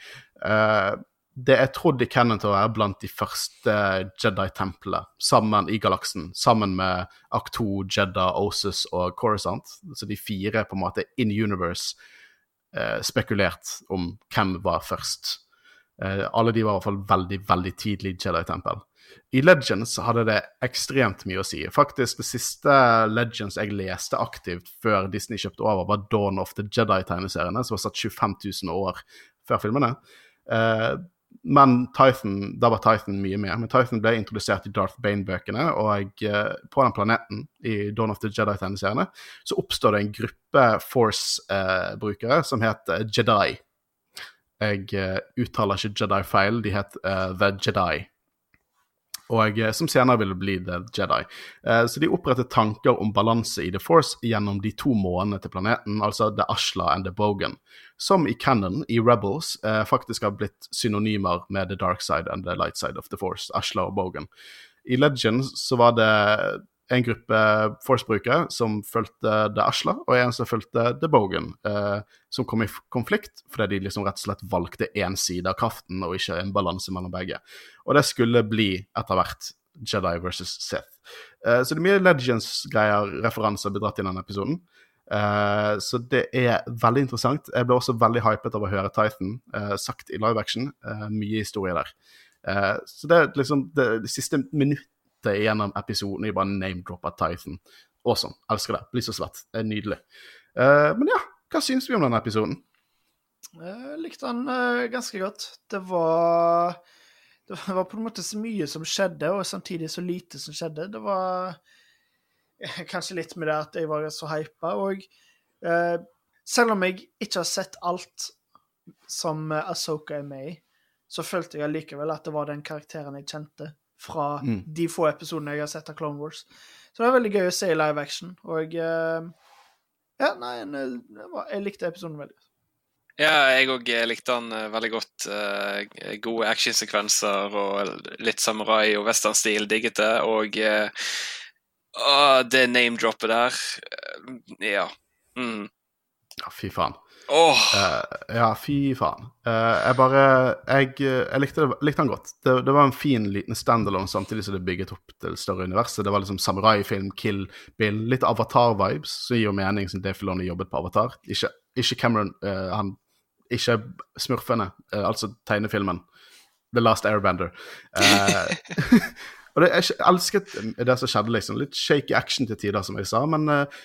Eh, det er trodd i canon til å være blant de første Jedi-templene sammen i galaksen, sammen med Akto, Jedda, Osus og Coruscant. Så de fire på en måte in universe eh, spekulert om hvem var først. Eh, alle de var i hvert fall veldig, veldig tidlig Jedi-tempel. I Legends hadde det ekstremt mye å si. Faktisk, det siste Legends jeg leste aktivt før Disney kjøpte over, var Dawn of the Jedi-tegneseriene, som var satt 25 000 år før filmene. Eh, men Tython, da var Titan mye mer. Men Titan ble introdusert i Darth Bane-bøkene, og eh, på den planeten i Dawn of the Jedi-tegneseriene så oppstår det en gruppe Force-brukere som heter Jedi. Jeg eh, uttaler ikke Jedi feil, de het uh, The Jedi. Og som senere ville bli The Jedi. Uh, så de opprettet tanker om balanse i The Force gjennom de to månedene til planeten, altså The Ashla and The Bogan, som i canon, i Rebels, eh, faktisk har blitt synonymer med The Dark Side and The Light Side of The Force, Ashla og Bogan. I Legends så var det en gruppe Force-brukere som fulgte The Ashla, og en som fulgte The Bogan, eh, som kom i konflikt fordi de liksom rett og slett valgte én side av kraften og ikke en balanse mellom begge. Og det skulle bli etter hvert Jedi versus Sith. Eh, så det er mye Legends-greier, referanser, blir dratt i denne episoden. Uh, så det er veldig interessant. Jeg ble også veldig hypet av å høre Titan uh, sagt i live action. Uh, mye historie der. så det er liksom det, det siste minuttet gjennom episoden jeg bare name-dropper Titan. Awesome. Elsker det. Blir så svett. Det er nydelig. men ja, hva syns vi om denne episoden? Jeg likte den ganske godt. Det var Det var på en måte så mye som skjedde, og samtidig så lite som skjedde. Det var (laughs) Kanskje litt med det at jeg var så hypa. Og uh, selv om jeg ikke har sett alt som Asoka er med i, så følte jeg allikevel at det var den karakteren jeg kjente fra mm. de få episodene jeg har sett av Clone Wars. Så det var veldig gøy å se i live action. Og uh, ja, nei, jeg likte episoden veldig godt. Ja, jeg òg likte han veldig godt. Uh, gode actionsekvenser og litt samurai og westernstil digget det. Og uh, det name-droppet der. Eh, ja. Mm. Ja, fy faen. Oh. Uh, ja, fy faen. Uh, jeg bare Jeg, jeg likte, likte, han godt. Det, det, var en fin liten standalone samtidig som det bygget opp til større universet. Det var liksom samuraifilm, Kill Bill, litt Avatar-vibes, som gir jo mening siden Dave Filoni jobbet på Avatar. Ikke, ikke Cameron, uh, han Ikke smurfene, altså tegnefilmen. The Last Airbender. (laughs) (laughs) Og det, Jeg elsket det som skjedde, liksom. Litt shaky action til tider, som jeg sa, men uh,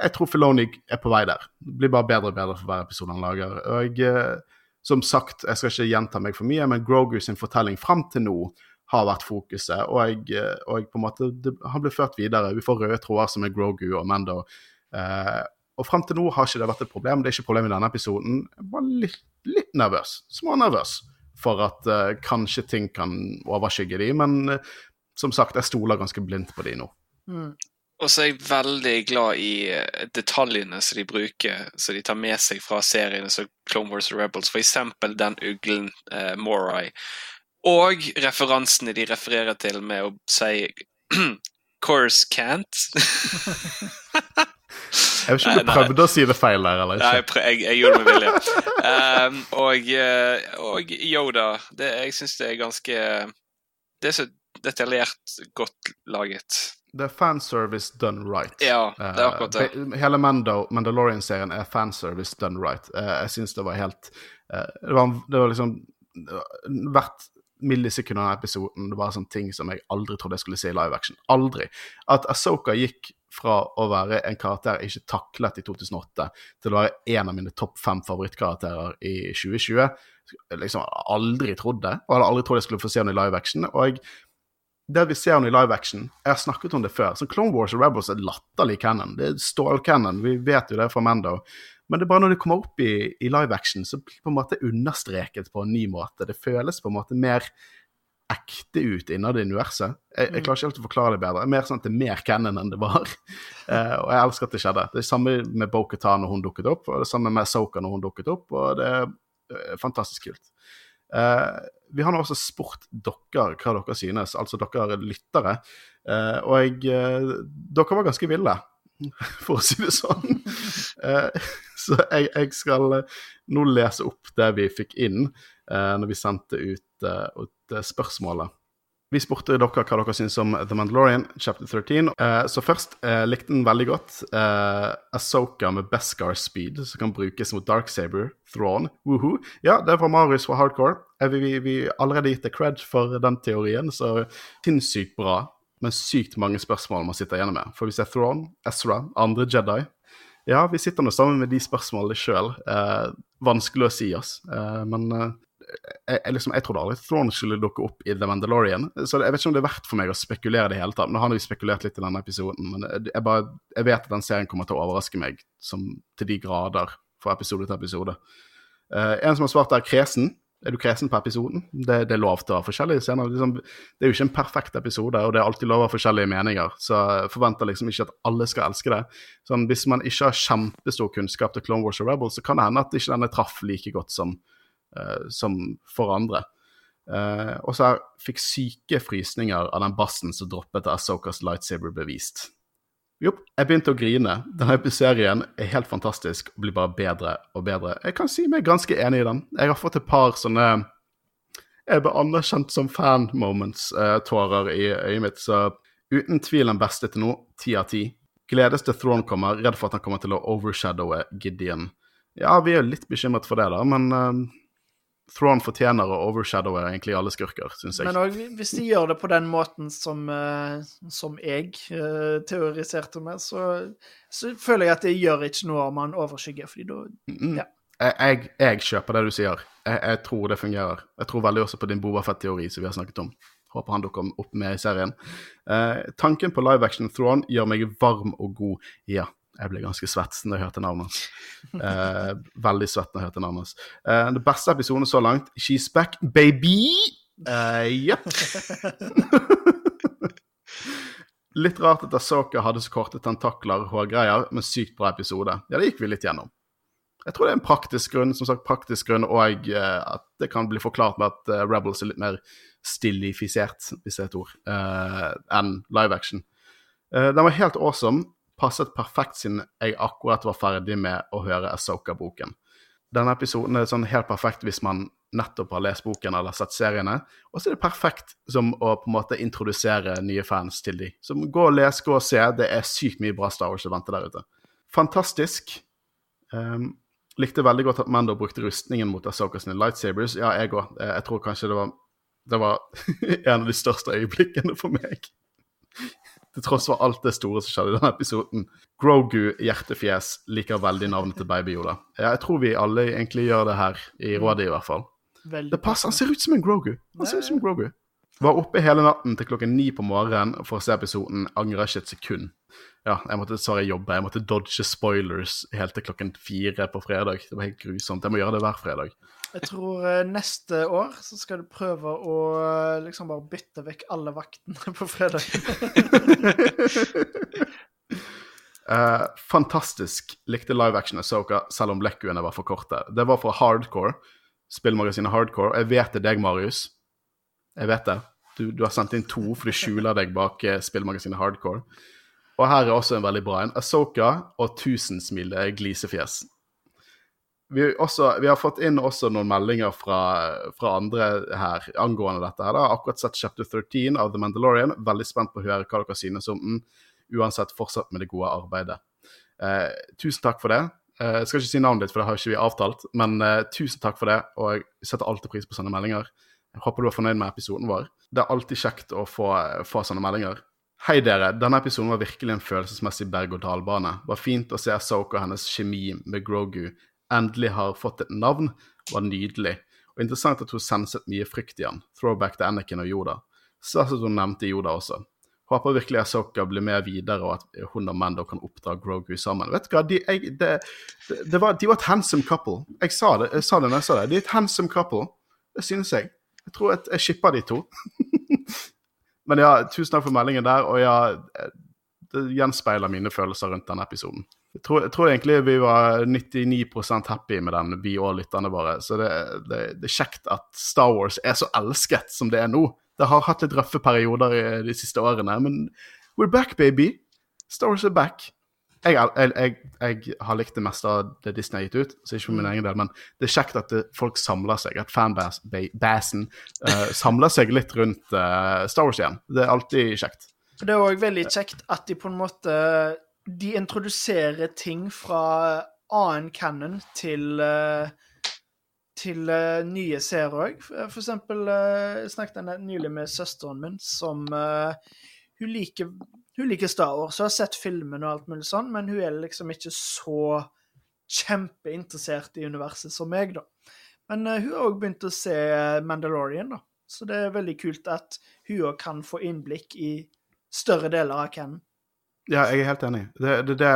jeg tror Filoni er på vei der. Det blir bare bedre og bedre for hver episode han lager. Og uh, som sagt, jeg skal ikke gjenta meg for mye, men Grogu sin fortelling fram til nå har vært fokuset, og, jeg, eh, og jeg på en måte, det, han blir ført videre. Vi får røde tråder som er Grogu og Mando. Eh, og fram til nå har ikke det vært et problem. Det er ikke et problem i denne episoden. Jeg var litt, litt nervøs. Smånervøs for at uh, kanskje ting kan overskygge de, men uh, som sagt, jeg stoler ganske blindt på de nå. Mm. Og så er jeg veldig glad i eh, detaljene som de bruker, som de tar med seg fra seriene som Clone Wars og Rebels, f.eks. den uglen uh, Morai. Og referansene de refererer til med å si (clears throat) Course can't. (laughs) (laughs) Jeg vet ikke om du prøvde å si det feil der, eller ikke? Nei, jeg, jeg, gjorde det med vilje. Um, og, eh, og, Yoda. Det, jeg syns det er ganske Det er så detaljert godt laget. Det er fanservice done right. Ja, det er akkurat det. Uh, hele Mando, Mandalorian-serien er fanservice done right. Uh, jeg syns det var helt uh, det, var, det, var, liksom Hvert millisekund av episoden det var sånne ting som jeg aldri trodde jeg skulle se i live action. Aldri. At Asoka gikk fra å være en karakter jeg ikke taklet i 2008, til å være en av mine topp fem favorittkarakterer i 2020. Liksom aldri trodd det, og hadde aldri trodd jeg skulle få se henne i live action. Og det vi ser henne i live action, jeg har snakket om det før, så Clone Wars og Rebels er latterlig canon. Det er stålcannon, vi vet jo det fra Mando. Men det er bare når det kommer opp i, i live action, så blir det på en måte understreket på en ny måte. Det føles på en måte mer ekte ut innad i universet. Jeg, jeg, mm. klarer ikke helt å forklare det bedre. Mer sånn at det er mer canon enn det var. uh, (laughs) og jeg elsker at det skjedde. Det er samme med Bo-Katan når hun dukket opp, og det er samme med Soka når hun dukket opp, og det er uh, fantastisk kult. Uh, vi har nå også spurt dere hva dere synes, altså dere lyttere. og jeg, dere var ganske ville, (laughs) for å si det sånn. (laughs) så jeg, jeg, skal nå lese opp det vi fikk inn når vi sendte ut, Eh, spørsmålet. Vi spurte dere hva dere syns om The Mandalorian, chapter 13. Uh, så først uh, likte den veldig godt uh, Asoka med Beskar speed, som kan brukes mot Darksaber, Thrawn. Woohoo. Ja, det er fra Marius fra Hardcore. vi, vi, har allerede gitt deg cred for den teorien, så sinnssykt bra. Men sykt mange spørsmål man sitter igjen med. For vi ser Thrawn, Ezra, andre Jedi. Ja, vi sitter nå sammen med de spørsmålene sjøl. vanskelig å si oss. men jeg, jeg, liksom, jeg trodde aldri Thrawn skulle dukke opp i The Mandalorian. Så jeg vet ikke om det er verdt for meg å spekulere det hele tatt. Nå har vi spekulert litt i denne episoden, men jeg, bare, jeg vet at den serien kommer til å overraske meg som, til de grader fra episode til episode. Uh, en som har svart er kresen. Er du kresen på episoden? Det, det er lov til å ha forskjellige scener. Liksom, det er jo ikke en perfekt episode, og det er alltid lov å ha forskjellige meninger. Så jeg forventer liksom ikke at alle skal elske det. Sånn, hvis man ikke har kjempestor kunnskap til Clone Wars og Rebels, så kan det hende at ikke denne traff like godt som som for andre. Eh, og så fikk syke frysninger av den bassen som droppet da Asokas lightsaber ble vist. Jo, jeg begynte å grine. Denne serien er helt fantastisk og blir bare bedre og bedre. Jeg kan si meg ganske enig i den. Jeg har fått et par sånne jeg ble anerkjent som fan-moments-tårer i øyet mitt, så uten tvil den beste til nå. Ti av ti. Gledes til Throne kommer, redd for at han kommer til å overshadowe Gideon. Ja, vi er litt bekymret for det, da, men uh, Thrawn fortjener å overshadowe egentlig alle skurker, syns jeg. Men òg hvis de gjør det på den måten som, uh, som jeg uh, teoriserte med, så, så, føler jeg at det gjør ikke noe om han overskygger, fordi da ja. jeg, jeg, jeg, kjøper det du sier. Jeg, jeg, tror det fungerer. Jeg tror veldig også på din Bobafett-teori som vi har snakket om. Håper han dukker opp med i serien. Uh, tanken på live action Thrawn gjør meg varm og god. Ja, jeg ble ganske svett da jeg hørte navnet hans. Eh, veldig svett når jeg hørte navnet hans. Eh, den beste episoden så langt, She's back, baby! Jepp. Uh, (laughs) litt rart at Asoka hadde så korte tentakler og hårgreier, men sykt bra episode. Ja, det gikk vi litt gjennom. Jeg tror det er en praktisk grunn, som sagt praktisk grunn, og uh, at det kan bli forklart med at uh, Rebels er litt mer stillifisert, hvis det er et ord, enn live action. den var helt awesome passet perfekt siden jeg akkurat var ferdig med å høre Asoka-boken. Denne episoden er sånn helt perfekt hvis man nettopp har lest boken eller sett seriene. Og så er det perfekt som å på en måte introdusere nye fans til de. Så gå og les, gå og se. Det er sykt mye bra Star Wars å vente der ute. Fantastisk. Um, likte veldig godt at Mando brukte rustningen mot Asoka sine lightsabers. Ja, jeg òg. Jeg tror kanskje det var, det var (laughs) en av de største øyeblikkene for meg til tross for alt det store som skjedde i denne episoden. Grogu hjertefjes liker veldig navnet til Baby Yoda. Jeg tror vi alle egentlig gjør det her, i mm. rådet i hvert fall. Veldig det passer, Han ser ut som en Grogu. Han ser ut som en Grogu. Var oppe hele natten til klokken ni på morgenen for å se episoden. Angrer ikke et sekund. Ja, jeg måtte sorry, jobbe. Jeg måtte dodge spoilers helt til klokken fire på fredag. Det var helt grusomt. Jeg må gjøre det hver fredag. Jeg tror uh, neste år så skal du prøve å uh, liksom bare bytte vekk alle vaktene (laughs) på fredag. uh, (laughs) fantastisk. Likte live action Asoka, selv om lekkuene var for korte. Det var fra Hardcore, spillmagasinet Hardcore. Jeg vet det deg, Marius. Jeg vet det. Du, du har sendt inn to, for du skjuler deg bak spillmagasinet Hardcore. Og her er også en veldig bra en. Asoka og tusensmil glisefjes vi, også, vi, har fått inn også noen meldinger fra, fra, andre her angående dette. her. Da. Akkurat sett chapter 13 av The Mandalorian. Veldig spent på å høre hva dere synes om den. Uansett, fortsatt med det gode arbeidet. Eh, tusen takk for det. Eh, jeg skal ikke si navnet ditt, for det har ikke vi avtalt. Men eh, tusen takk for det, og jeg setter alltid pris på sånne meldinger. Jeg håper du er fornøyd med episoden vår. Det er alltid kjekt å få, få sånne meldinger. Hei dere, denne episoden var virkelig en følelsesmessig berg-og-dal-bane. Var fint å se Soka og hennes kjemi med Grogu endelig har fått et navn, var nydelig. Og interessant at hun senset mye frykt i han. Throwback til Anakin og Yoda. Svært at hun nevnte Yoda også. Håper virkelig Asoka blir med videre, og at hun og Mando kan oppdra Grogu sammen. Vet du hva, de, jeg, det, det var, de var, et handsome couple. Jeg sa det jeg sa det når jeg sa det. De er et handsome couple. Det synes jeg. Jeg tror at jeg shipper de to. (laughs) Men ja, tusen takk for meldingen der, og ja, det gjenspeiler mine følelser rundt denne episoden. Jeg tror, jeg tror, egentlig vi var 99% happy med den, vi og lytterne våre. Så det, det, det, er kjekt at Star Wars er så elsket som det er nå. Det har hatt litt røffe perioder i de siste årene, men we're back, baby. Star Wars are back. Jeg, jeg, jeg, har likt det meste av det Disney har gitt ut, så ikke for min mm. egen del, men det er kjekt at det, folk samler seg, at fanbasen uh, samler seg litt rundt uh, Star Wars igjen. Det er alltid kjekt. Det er òg veldig kjekt at de på en måte de introduserer ting fra annen canon til uh, til uh, nye serier òg. For eksempel uh, snakket jeg nylig med søsteren min, som hun, liker, hun liker Star Wars. Hun har sett filmen og alt mulig sånn, men hun er liksom ikke så kjempeinteressert i universet som meg, da. Men hun har òg begynt å se Mandalorian, da. Så det er veldig kult at hun òg kan få innblikk i større deler av canon. Ja, jeg er helt enig. Det, det, det,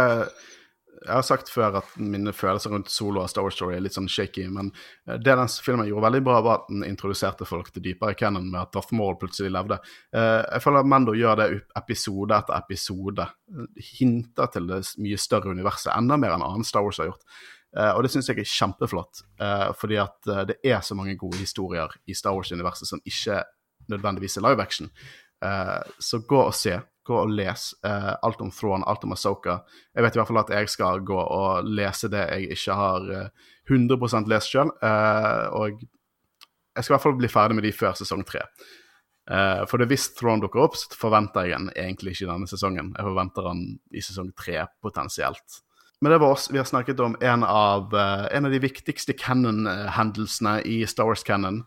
jeg har sagt før at mine følelser rundt Solo og Star Wars Story er litt sånn shaky, men eh, det den filmen gjorde veldig bra, var at den introduserte folk til dypere canon med at Darth Maul plutselig levde. Eh, jeg føler at Mando gjør det episode etter episode. Hinter til det mye større universet, enda mer enn annen Star Wars har gjort. Eh, og det syns jeg er kjempeflott, eh, fordi at eh, det er så mange gode historier i Star Wars-universet som ikke nødvendigvis er live action. Eh, så gå og se. Gå og les eh, alt om Thrawn, alt om Asoka. Jeg vet i hvert fall at jeg skal gå og lese det jeg ikke har eh, 100% lest sjøl. og jeg skal i hvert fall bli ferdig med de før sesong tre. Uh, for det hvis Thrawn dukker opp, så forventer jeg den egentlig ikke denne sesongen. Jeg forventer den i sesong tre, potensielt. Men det var oss. Vi har snakket om en av, uh, en av de viktigste canon-hendelsene i Star Wars-canon.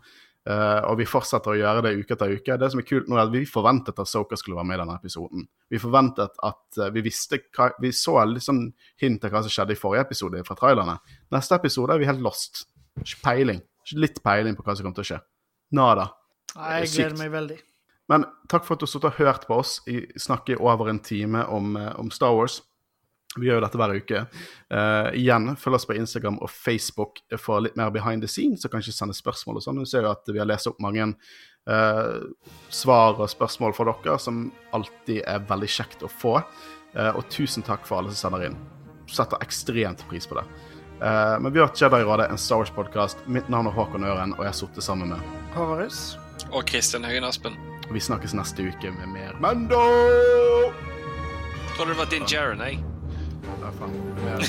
Uh, og vi fortsetter å gjøre det uke etter uke. Det som er kult nå er at Vi forventet at Soka skulle være med i denne episoden. Vi forventet at uh, vi visste hva, Vi så litt sånn hint til hva som skjedde i forrige episode fra trailerne. Neste episode er vi helt lost. Ikke peiling. Ikke litt peiling på hva som kommer til å skje. Nada. Nei, jeg gleder meg veldig. Men takk for at du har hørt på oss i, snakke over en time om, om Star Wars. Vi gjør jo dette hver uke. Uh, igjen, følg oss på Instagram og Facebook for litt mer behind the scenes, og kanskje sende spørsmål og sånn. Du ser jo at vi har lest opp mange uh, svar og spørsmål fra dere, som alltid er veldig kjekt å få. Uh, og tusen takk for alle som sender inn. Setter ekstremt pris på det. men vi har Jedi-rådet, en Star Wars-podkast. Mitt navn er Håkon Øren, og jeg har sittet sammen med Håvaris. Og Kristin Høgen Aspen. Vi snakkes neste uke med mer Mando! Tror det var din Jaren, jeg. alla fall. Men,